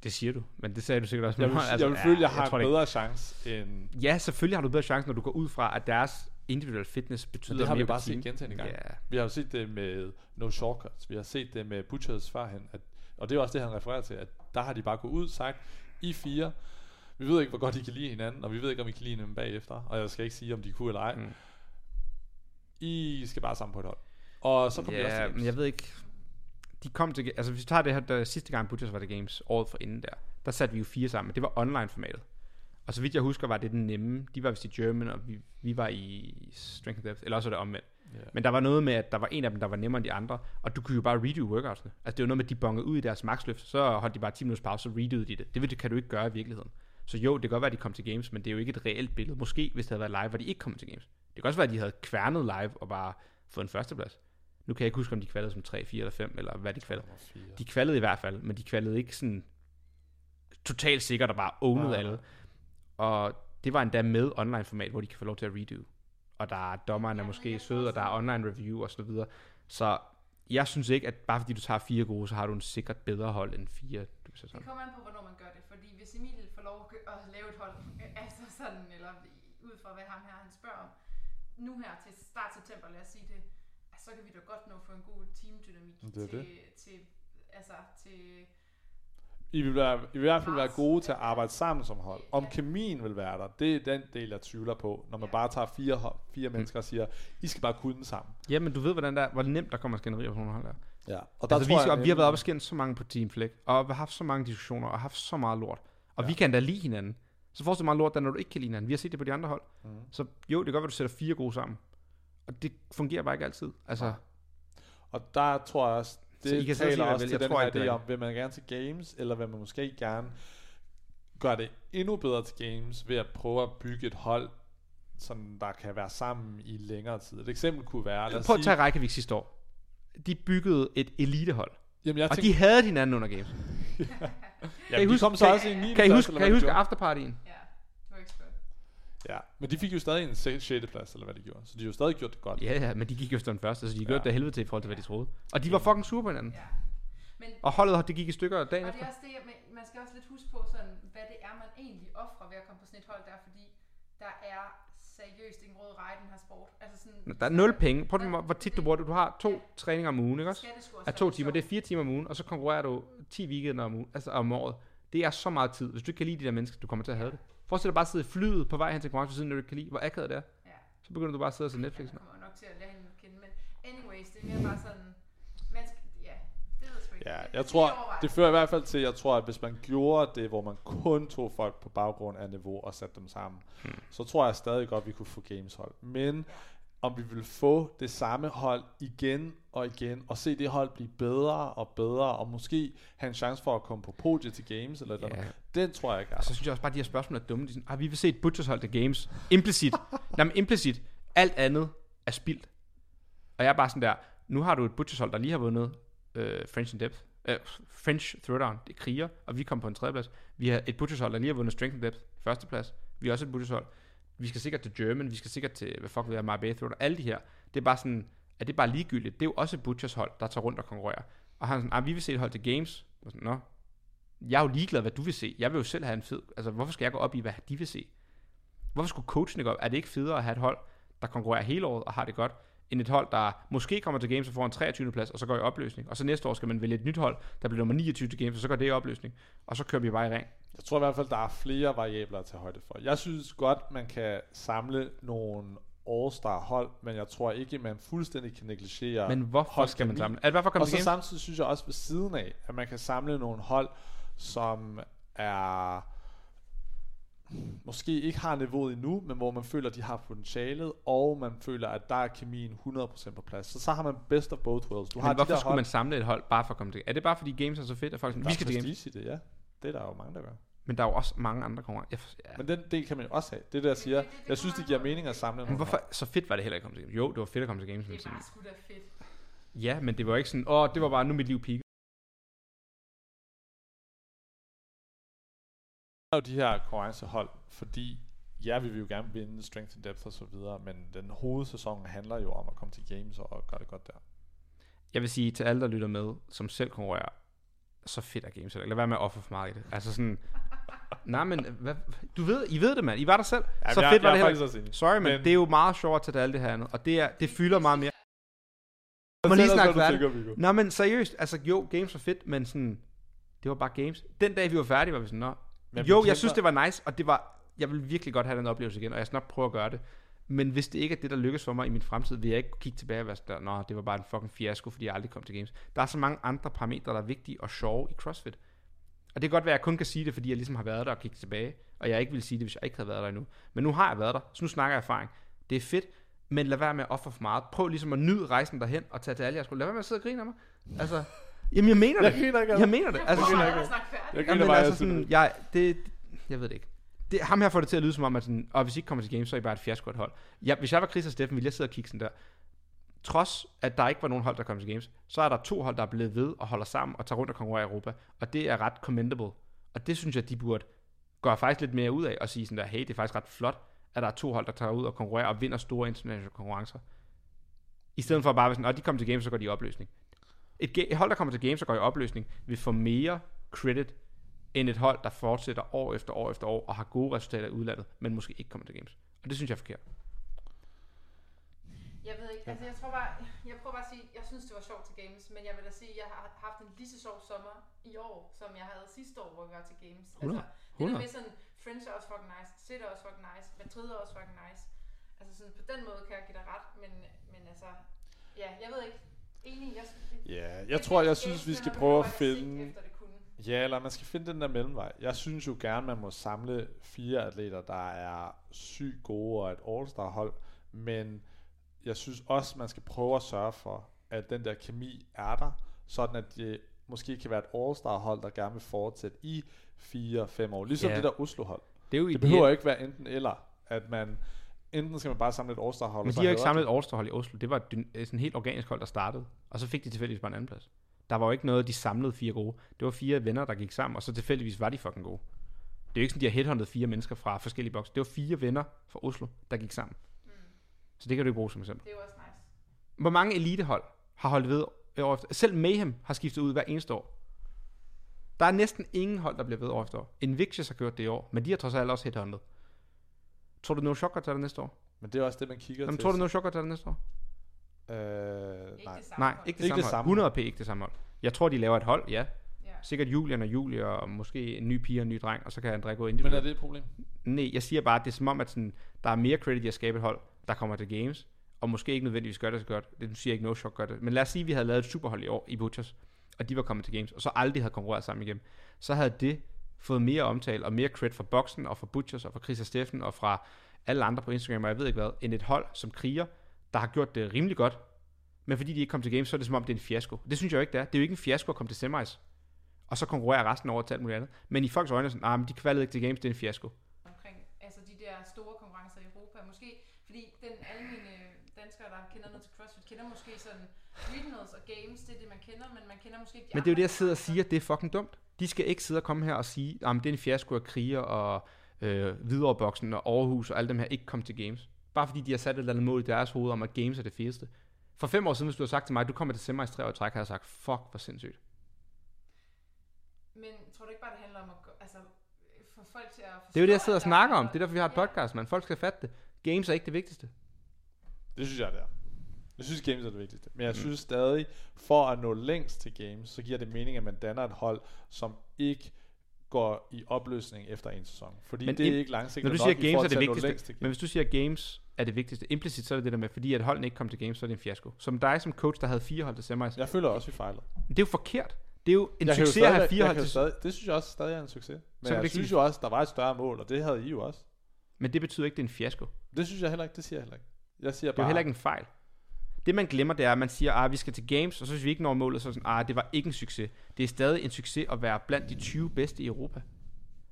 Det siger du, men det sagde du sikkert også. Jeg vil, med altså, mig. jeg vil føle, at jeg har tror en bedre chance end... Ja, selvfølgelig har du bedre chance, når du går ud fra, at deres individuelle fitness betyder Men det har vi mere bare på set gentagende gange. Ja, Vi har jo set det med No Shortcuts. Vi har set det med Butchers førhen. At, og det er også det, han refererer til. At der har de bare gået ud og sagt, I fire, vi ved ikke, hvor godt I kan lide hinanden, og vi ved ikke, om I kan lide hinanden bagefter. Og jeg skal ikke sige, om de kunne eller ej. Mm. I skal bare sammen på et hold. Og så de også ja til men jeg ved ikke. De kom til, altså hvis vi tager det her, der sidste gang Butchers var det Games, året for inden der, der satte vi jo fire sammen, det var online formatet. Og så vidt jeg husker, var det den nemme. De var vist i German, og vi, vi var i Strength and Depth, eller også var det omvendt. Ja. Men der var noget med, at der var en af dem, der var nemmere end de andre, og du kunne jo bare redo workoutsene. Altså det var noget med, at de bongede ud i deres maxløft, så holdt de bare 10 minutters pause, så redoede de det. Det, det kan du ikke gøre i virkeligheden. Så jo, det kan godt være, at de kom til games, men det er jo ikke et reelt billede. Måske, hvis det havde været live, var de ikke kommet til games. Det kan også være, at de havde kværnet live og bare fået en førsteplads. Nu kan jeg ikke huske, om de kvalede som 3, 4 eller 5, eller hvad de kvalede. De kvalede i hvert fald, men de kvalede ikke sådan totalt sikkert og bare ownede Nej, alle. Og det var endda med online format, hvor de kan få lov til at redo. Og der er dommeren er Ja, måske tror og der er sådan- online review og så videre. Så jeg synes ikke, at bare fordi du tager fire gode, så har du en sikkert bedre hold end fire. Du kan Det sådan. kommer an på, hvornår man gør det, fordi hvis Emil får lov at lave et hold, øh, altså sådan, eller ud fra hvad ham her han spørger om, nu her til start september, lad os sige det, så kan vi da godt nå få en god teamdynamik Det er til, det. til, altså til, I vil, være, I vil i hvert fald være gode til at arbejde sammen som hold. Om Ja. kemien vil være der, det er den del, jeg tvivler på. Når man Ja. bare tager fire, fire mennesker og siger, I skal bare kunne sammen. Ja, men du ved, hvordan der, er- hvor nemt der kommer skænderier på nogle hold der. Ja. Og Altså, vi, tror jeg og vi har været op og skændt så mange på Team Flæk, og vi har haft så mange diskussioner, og haft så meget lort. Og ja. vi kan da lide hinanden. Så forestil dig meget lort, der når du ikke kan lide hinanden. Vi har set det på de andre hold. Mhm. Så jo, det kan godt være, at du sætter fire gode sammen. Og det fungerer bare ikke altid. Altså. Og der tror jeg også, det Så I kan taler I også vil. til Jeg den her idé om, vil man gerne til games, eller vil man måske gerne gøre det endnu bedre til games, ved at prøve at bygge et hold, sådan der kan være sammen i længere tid. Et eksempel kunne være, lad os prøv at tage Reykjavik sidste år. De byggede et elitehold. jamen jeg Og tænker, de havde hinanden under games. jamen, I de huske- kom så kan I- også i 9. Kan I huske, kan I huske afterpartyen? ja, det var ikke skønt. Ja, men de fik jo stadig en 6. plads, eller hvad de gjorde. Så de har jo stadig gjort det godt. Ja, ja, men de gik jo efter den første, så de gjorde Ja. det af helvede til i forhold til, hvad de troede. Og de var fucking sure på hinanden. Ja. Men, Og holdet, det gik i stykker dagen og det efter. er også det, men man skal også lidt huske på, sådan, hvad det er, man egentlig offrer ved at komme på sådan et hold der, fordi Der er seriøst en rød rej i den her sport. Altså sådan, Der er nul penge. Prøv at hvor tit du bruger det. Du har to træninger om ugen, ikke også? Det Er være to timer, det er fire timer om ugen, og så konkurrerer du 10 weekender om, ugen, altså om året. Det er så meget tid. Hvis du ikke kan lide de der mennesker, du kommer til at have det. Forestil dig bare at sidde i flyet på vej hen til konkurrence, siden du kan lide, hvor akavet det er. Ja. Så begynder du bare at sidde og se Netflix. Jeg kommer nok til at lære hende at kende, men anyways, det er mere bare sådan, man skal, ja, det ved jeg ikke. Ja, jeg det tror, det fører i hvert fald til, jeg tror, at hvis man gjorde det, hvor man kun tog folk på baggrund af niveau og satte dem sammen, Hmm. så tror jeg stadig godt, vi kunne få gameshold. Men om vi vil få det samme hold igen og igen, og se det hold blive bedre og bedre, og måske have en chance for at komme på podiet til games, eller Ja. noget, den tror jeg ikke er så synes jeg også bare, at de her spørgsmål er dumme. De er sådan, ah, vi vil se et Butchers hold til games. Implicit. Nej, men implicit. Alt andet er spildt. Og jeg er bare sådan der, nu har du et Butchers hold, der lige har vundet øh, French in Depth. Øh, French Throwdown, det er kriger, og vi kom på en tredjeplads. Vi har et Butchers hold, der lige har vundet Strength in Depth, førsteplads. Vi har også et Butchers hold. Vi skal sikkert til German, vi skal sikkert til, hvad fuck ved jeg, Marbella Throwdown. Alle de her, det er bare sådan, at det er bare ligegyldigt. Det er jo også Butchers hold, der tager rundt og konkurrerer. Og han er sådan, ah, vi vil se et hold til games. Og sådan, Nå, jeg er jo ligeglad, hvad du vil se. Jeg vil jo selv have en fed... Altså, hvorfor skal jeg gå op i, hvad de vil se? Hvorfor skulle coachen ikke op? Er det ikke federe at have et hold, der konkurrerer hele året og har det godt, end et hold, der måske kommer til games og får en 23. plads, og så går i opløsning. Og så næste år skal man vælge et nyt hold, der bliver nummer 29 til games, og så går det i opløsning. Og så kører vi bare i ring. Jeg tror i hvert fald, der er flere variabler at tage højde for. Jeg synes godt, man kan samle nogle All-Star hold, men jeg tror ikke, man fuldstændig kan negligere Men hvorfor skal man samle? At komme Og til så samtidig synes jeg også ved siden af, at man kan samle nogle hold, som er måske ikke har niveauet endnu, men hvor man føler, at de har potentialet, og man føler, at der er kemien 100% på plads. Så så har man best of both worlds. Du har Men hvorfor de der skulle hold, man samle et hold bare for at komme til Er det bare fordi games er så fedt, at folk sådan, der vi er skal til games? det, ja. Det er der jo mange, der gør. Men der er jo også mange andre for- ja. Men den del kan man jo også have. Det er det, jeg siger. Jeg synes, det giver mening at samle Men hvorfor, så fedt var det heller ikke at komme til games. Jo, det var fedt at komme til games, Det er bare sgu da fedt. ja, men det var ikke sådan, åh, det var bare nu mit liv peak. Jo de her konkurrencehold, fordi ja, vi vil jo gerne vinde strength and depth og så videre, men den hovedsæson handler jo om at komme til games og gøre det godt der. Jeg vil sige til alle, der lytter med, som selv konkurrerer, så fedt er games heller ikke. Lad være med at offer for meget. Altså sådan, nej, men hvad, du ved, I ved det, mand. I var der selv. Ja, så jeg, fedt var jeg det er heller. Sorry, men, Men- det er jo meget til det alt det her andet. Og det, er, det fylder meget mere. Jeg må lige snakke færdigt. Nå, men seriøst, altså jo, games var fedt, men sådan, det var bare games. Den dag, vi var færdige, var vi sådan, nå. Men jo, jeg synes, det var nice, og det var, jeg vil virkelig godt have den oplevelse igen, og jeg skal nok prøve at gøre det. Men hvis det ikke er det, der lykkes for mig i min fremtid, vil jeg ikke kigge tilbage og være sådan, nå, det var bare en fucking fiasko, fordi jeg aldrig kom til games. Der er så mange andre parametre, der er vigtige og sjove i CrossFit. Og det kan godt være, at jeg kun kan sige det, fordi jeg ligesom har været der og kigget tilbage, og jeg ikke ville sige det, hvis jeg ikke havde været der endnu. Men nu har jeg været der, så nu snakker jeg erfaring. Det er fedt, men lad være med at ofre for meget. Prøv ligesom at nyde rejsen derhen og tage til alle jeres. Lad være med at sidde og grine af mig. Altså, jamen jeg mener Jeg det. griner ikke Jeg mener det. Jeg Altså, sådan, at snakke færdigt. Jeg griner bare, altså jeg sådan, jeg, det, jeg ved det ikke. Det, ham her får det til at lyde som om, at sådan, og hvis I ikke kommer til games, så er I bare et fiasko et hold. Jeg, hvis jeg var Chris og Steffen, ville jeg sidde og kigge sådan der. Trods at der ikke var nogen hold, der kom til games, så er der to hold, der er blevet ved og holder sammen og tager rundt og konkurrerer i Europa. Og det er ret commendable. Og det synes jeg, de burde gøre faktisk lidt mere ud af og sige sådan der, hey, det er faktisk ret flot, at der er to hold, der tager ud og konkurrerer og vinder store internationale konkurrencer. I stedet for bare at være sådan, at de kommer til games, så går de i opløsning. Et, et hold, der kommer til games og går i opløsning, vil få mere credit end et hold, der fortsætter år efter år efter år og har gode resultater i udlandet, men måske ikke kommer til games. Og det synes jeg er forkert. Jeg ved ikke, altså jeg tror bare, jeg prøver bare at sige, jeg synes det var sjovt til games, men jeg vil da sige, at jeg har haft en lige så sjov sommer i år, som jeg havde sidste år, hvor vi var til games. 100. Altså, det 100. med sådan, French er også fucking nice, Sit er også fucking nice, Madrid er også fucking nice. Altså sådan, på den måde kan jeg give dig ret, men, men altså, ja, jeg ved ikke. Enig, jeg synes, det, Ja, jeg tror, jeg synes, vi skal prøve at finde... Efter det kunne. Ja, eller man skal finde den der mellemvej. Jeg synes jo gerne, man må samle fire atleter, der er sygt gode og et all-star hold, men jeg synes også, man skal prøve at sørge for, at den der kemi er der, sådan at det måske kan være et all-star hold, der gerne vil fortsætte i 4-5 år. Ligesom Ja. det der Oslo-hold. Det er jo Det behøver ikke være enten eller, at man enten skal man bare samle et all-star hold, Men de har jo ikke samlet et All-Star hold i Oslo. Det var et, dyn- sådan et helt organisk hold, der startede. Og så fik de tilfældigvis bare en anden plads. Der var jo ikke noget, de samlede fire gode. Det var fire venner, der gik sammen, og så tilfældigvis var de fucking gode. Det er jo ikke sådan, de har headhunted fire mennesker fra forskellige bokse. Det var fire venner fra Oslo, der gik sammen. Mm, Så det kan du ikke bruge som eksempel. det er jo også nice. Hvor mange elitehold har holdt ved år efter? Selv Mayhem har skiftet ud hver eneste år. Der er næsten ingen hold, der bliver ved år efter år. Invictus har gjort det i år, men de har trods alt også headhunted. Tror du, no shot tager det næste år? Men det er også det, man kigger Jamen, til. tror du, no shot tager det næste år? Øh, Ikke nej. det samme Nej, ikke det, Ikke samme, det hold. samme 100 p ikke det samme hold. Jeg tror, de laver et hold, ja. Ja. Sikkert Julian og Julie, og måske en ny pige og en ny dreng, og så kan André gå Men individuelt. er det et problem? Nej, jeg siger bare, at det er som om, at sådan, der er mere credit i at skabe et hold, der kommer til games, og måske ikke nødvendigvis gør det så godt. Det siger jeg ikke, no shot gør det. Men lad os sige, at vi havde lavet et superhold i år i Butchers, og de var kommet til games, og så aldrig havde konkurreret sammen igen. Så havde det fået mere omtale og mere cred fra Boxen og fra Butchers og fra Chris og Steffen og fra alle andre på Instagram, og jeg ved ikke hvad, end et hold som kriger, der har gjort det rimelig godt. Men fordi de ikke kom til games, så er det som om, det er en fiasko. Det synes jeg jo ikke, det er. Det er jo ikke en fiasko at komme til semis. Og så konkurrerer resten over til alt muligt andet. Men i folks øjne er sådan, nah, men de kvalede ikke til games, det er en fiasko. omkring altså de der store konkurrencer i Europa. Måske fordi den almindelige danskere, der kender noget til CrossFit, kender måske sådan regionals og games, det er det, man kender, men man kender måske ikke de Men det er jo det, jeg sidder og siger, det er fucking dumt. De skal ikke sidde og komme her og sige, at det er en fiasko af kriger og øh, Hvidovreboksen og Aarhus og alle dem her ikke kom til games. Bare fordi de har sat et eller andet mål i deres hoved om, at games er det fedeste. For fem år siden, hvis du havde sagt til mig, at du kommer til semis tre år i træk, havde jeg sagt, fuck, hvor sindssygt. Men tror du ikke bare, det handler om at altså, få folk til at forstå, Det er jo det, jeg sidder og at snakker er- om. Det er derfor, vi har et Ja. podcast, man. Folk skal fatte det. Games er ikke det vigtigste. Det synes jeg, det er. Jeg synes, games er det vigtigste. Men jeg Mm. synes stadig, for at nå længst til games, så giver det mening, at man danner et hold, som ikke går i opløsning efter en sæson. Fordi Men det er ikke langsigtet Når du nok siger i games er det vigtigste, men hvis du siger games er det vigtigste, implicit så er det det der med, fordi at holdene ikke kom til games, så er det en fiasko. Som dig som coach, der havde fire hold til semis. Jeg føler også, vi fejlede. Det er jo forkert. Det er jo en jeg succes at have stadig- fire hold til stadig, Det synes jeg også stadig er en succes. Men du jeg synes jo også, der var et større mål, og det havde I jo også. Men det betyder ikke, det er en fiasko. Det synes jeg heller ikke, det siger jeg heller ikke. Jeg siger Det er jo bare, heller ikke en fejl. Det man glemmer, det er, at man siger, at vi skal til games, og så hvis vi ikke når målet, så er det sådan, ah, det var ikke en succes. Det er stadig en succes at være blandt de 20 bedste i Europa.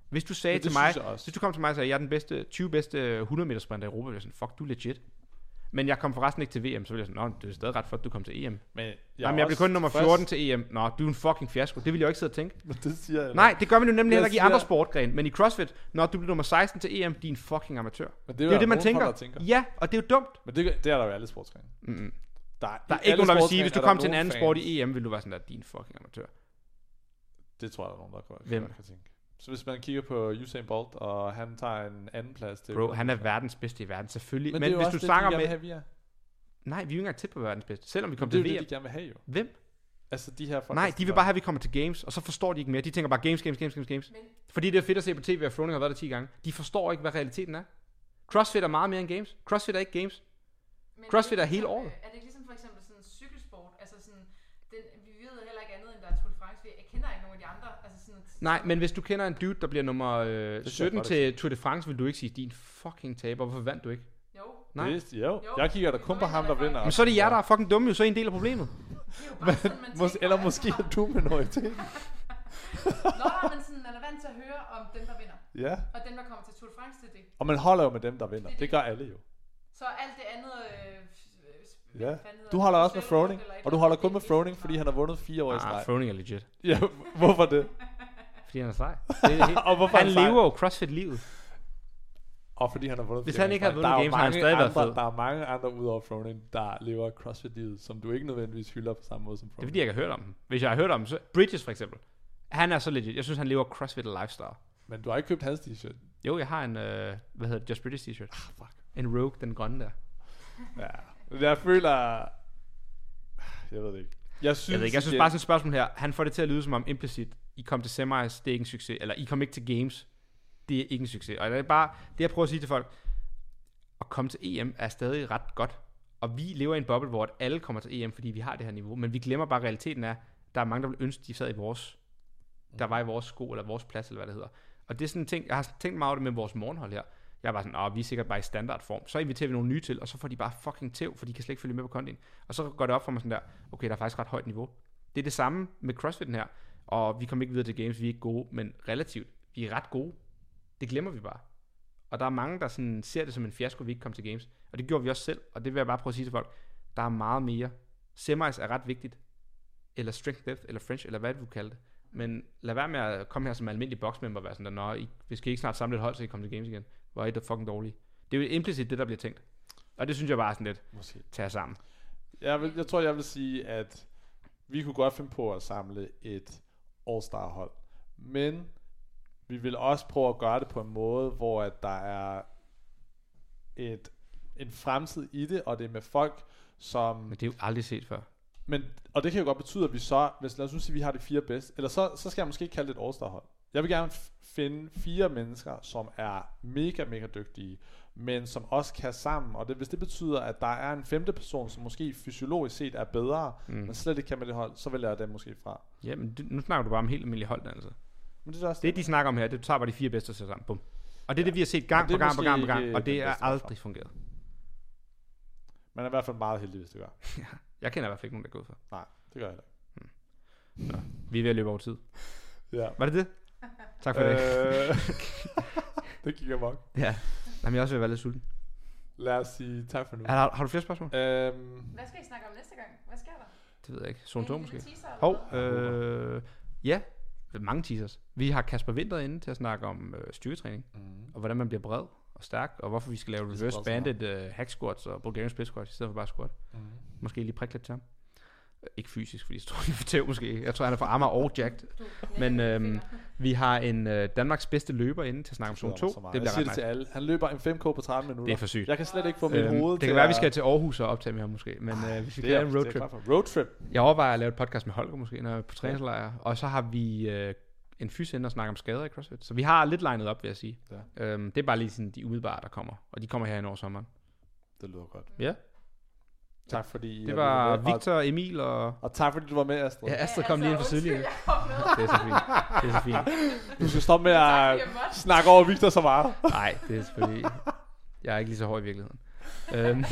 Hvis du sagde det til mig, hvis du kom til mig og sagde, at jeg er den bedste, 20 bedste 100 meter sprinter i Europa, ville jeg sådan, fuck, du er legit. Men jeg kom forresten ikke til VM, så ville jeg sådan, nå, det er stadig ret for, at du kom til EM. Men jeg, Jamen, jeg blev kun nummer 14 til EM. Nå, du er en fucking fiasko. Det vil jeg jo ikke sidde og tænke. Det siger jeg Nej, det gør man jo nemlig heller ikke i siger- andre sportgrene. Men i CrossFit, når du bliver nummer 16 til EM, din fucking amatør. Men Det er jo det, man tænker. Tænker. Ja, og det er jo dumt. Men det, det er der jo i alle sportsgrene. Mm-mm. Der er, Der er ikke nogen, der vil sige, hvis du er kom til en anden fans. sport i EM, vil du være sådan der, din fucking amatør. Det tror jeg, der er nogen, der kan, Hvem? kan tænke. Så hvis man kigger på Usain Bolt, og han tager en anden plads til... Bro, han er verdens bedste i verden, selvfølgelig. Men, Men, det er jo hvis også du det, snakker de med... have, vi er. Nej, vi er jo ikke engang tæt på verdens bedste, selvom vi Men kommer det er til jo VM. det, de gerne vil have jo. Hvem? Altså de her folk, Nej, de vil bare have, at vi kommer til games, og så forstår de ikke mere. De tænker bare games, games, games, games, games. Men Fordi det er fedt at se på tv, og Froning har været der 10 gange. De forstår ikke, hvad realiteten er. CrossFit er meget mere end games. CrossFit er ikke games. Men CrossFit det er hele året. Er det ikke ligesom for eksempel sådan en cykelsport? Altså sådan, den, vi ved heller ikke andet, end der er Tour de France. Vi jeg kender ikke nogen af de andre. Altså sådan, at- Nej, men hvis du kender en dude, der bliver nummer øh, jeg 17 godt til Tour de France, vil du ikke sige, din fucking taber. Hvorfor vandt du ikke? Jo, Nej. Det, jo. Jo. Jeg kigger da kun på ham, der vinder. Men så er det jer, der er fucking dumme, jo. Så er I en del af problemet. det er jo bare sådan, man Mås- eller måske er du minoritet. Nå, nej, men sådan, man er vant til at høre om dem, der vinder. ja. Og dem, der kommer til Tour de France, det er det. Og man holder jo med dem, der vinder. Det Det det. gør alle jo. Så alt det andet... Øh, Ja. Du holder også med Froning. Og du holder kun med Froning, fordi han har vundet fire år i Ah, streg. Froning er legit. Ja, hvorfor det? Fordi han er sej. Det er helt... Og hvorfor han sej? lever jo CrossFit-livet. Og fordi han har vundet Hvis han ikke gange. vundet games, havde han stadig været andre- fed. Der er mange andre udover Froning, der lever CrossFit-livet, som du ikke nødvendigvis hylder på samme måde som Det er Froning. fordi, jeg ikke har hørt om dem. Hvis jeg har hørt om dem, så... Bridges for eksempel. Han er så legit. Jeg synes, han lever CrossFit lifestyle. Men du har ikke købt hans t-shirt. Jo, jeg har en, øh, hvad hedder det, Just British t-shirt. Ah, fuck. En Rogue, den grønne der. Ja. Jeg føler... Jeg ved det ikke. Jeg synes, Jeg ved ikke, jeg synes bare sådan et spørgsmål her. Han får det til at lyde som om implicit, I kom til semis, det er ikke en succes. Eller I kom ikke til games, det er ikke en succes. Og det er bare, det jeg prøver at sige til folk, at komme til EM er stadig ret godt. Og vi lever i en boble, hvor alle kommer til EM, fordi vi har det her niveau. Men vi glemmer bare, at realiteten er, der er mange, der vil ønske, de sad i vores, der var i vores sko, eller vores plads, eller hvad det hedder. Og det er sådan en ting, jeg har tænkt meget over det med vores morgenhold her. Jeg var sådan, åh, vi er sikkert bare i standardform. Så inviterer vi nogle nye til, og så får de bare fucking tæv, for de kan slet ikke følge med på kondien. Og så går det op for mig sådan der, okay, der er faktisk ret højt niveau. Det er det samme med CrossFit'en her. Og vi kommer ikke videre til games, vi er ikke gode, men relativt, vi er ret gode. Det glemmer vi bare. Og der er mange, der sådan ser det som en fiasko, vi ikke kom til games. Og det gjorde vi også selv, og det vil jeg bare prøve at sige til folk. Der er meget mere. Semis er ret vigtigt. Eller strength depth, eller French, eller hvad du kalder det. Men lad være med at komme her som almindelig boxmember og være sådan der, Nå, I, hvis I ikke snart samle et hold, så I kommer til games igen. Hvor er I da fucking dårlige. Det er jo implicit det, der bliver tænkt. Og det synes jeg bare er sådan lidt, Måske. tage sammen. Jeg, vil, jeg tror, jeg vil sige, at vi kunne godt finde på at samle et All-Star hold. Men vi vil også prøve at gøre det på en måde, hvor at der er et, en fremtid i det, og det er med folk, som... Men det er jo aldrig set før. Men, og det kan jo godt betyde, at vi så, hvis lad os nu sige, at vi har de fire bedste, eller så, så skal jeg måske kalde det et all hold. Jeg vil gerne finde fire mennesker, som er mega, mega dygtige, men som også kan sammen. Og det, hvis det betyder, at der er en femte person, som måske fysiologisk set er bedre, mm. men slet ikke kan med det hold, så vælger jeg dem måske fra. Ja, men det, nu snakker du bare om helt almindelig holddannelse. Men det er også Det, de snakker om her, det tager bare de fire bedste sætter sammen. Bum. Og det er det, vi har set gang Men på det gang på gang på gang, og det den er aldrig fungeret. Man er i hvert fald meget heldig, hvis det gør. Jeg kender i hvert fald ikke nogen, der er gået for. Nej, det gør jeg ikke. Vi er ved at løbe over tid. Ja. Var det det? Tak for øh. det. Det gik amok. Ja. Jamen, jeg er også ved at være lidt sulten. Lad os sige tak for nu. Har, har du flere spørgsmål? Øhm, Hvad skal I snakke om næste gang? Hvad sker der? Det ved jeg ikke. Zone 2 En måske? Hov, øh, ja. Mange teasers. Vi har Kasper Winter inde til at snakke om øh, styrketræning, mm. og hvordan man bliver bred og stærk, og hvorfor vi skal lave er reverse banded øh, hack squats og Bulgarian split squats, i stedet for bare squat. Mm. Måske lige prikke lidt til ham. Ikke fysisk, fordi jeg tror, han er for tæv måske. Jeg tror, han er fra Amager og jacked. Men øhm, vi har en øh, Danmarks bedste løber inde til at snakke om zone 2. Det jeg bliver siger ret det til nice. alle. Han løber en 5K på 30 minutter. Det er for sygt. Jeg kan slet ikke få mit Øhm, hoved det kan være, at vi skal til Aarhus og optage med ham måske. Men øh, hvis vi er, lave en roadtrip. Roadtrip. Jeg overvejer at lave et podcast med Holger måske, når jeg er på træningslejr. Og så har vi øh, en fys inde og snakke om skader i CrossFit. Så vi har lidt legnet op, vil jeg sige. Ja. Øhm, det er bare lige sådan de umiddelbare, der kommer. Og de kommer her ind over sommeren. Det lyder godt. Ja. Tak fordi Det var med. Victor, Emil og... Og tak fordi du var med, Astrid. Ja, Astrid kom lige ind for med. Det er så fint. Det er så fint. Du skal stoppe med at snakke over Victor så meget. Nej, det er selvfølgelig... Jeg er ikke lige så hård i virkeligheden. Øhm,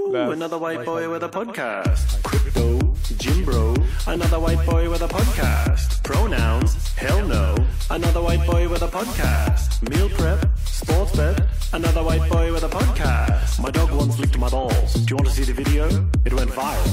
Ooh, another white boy with a podcast. Crypto, Jim Bro, another white boy with a podcast. Pronouns, hell no, another white boy with a podcast. Meal prep, sports bet, another white boy with a podcast. My dog once licked my balls. Do you want to see the video? It went viral.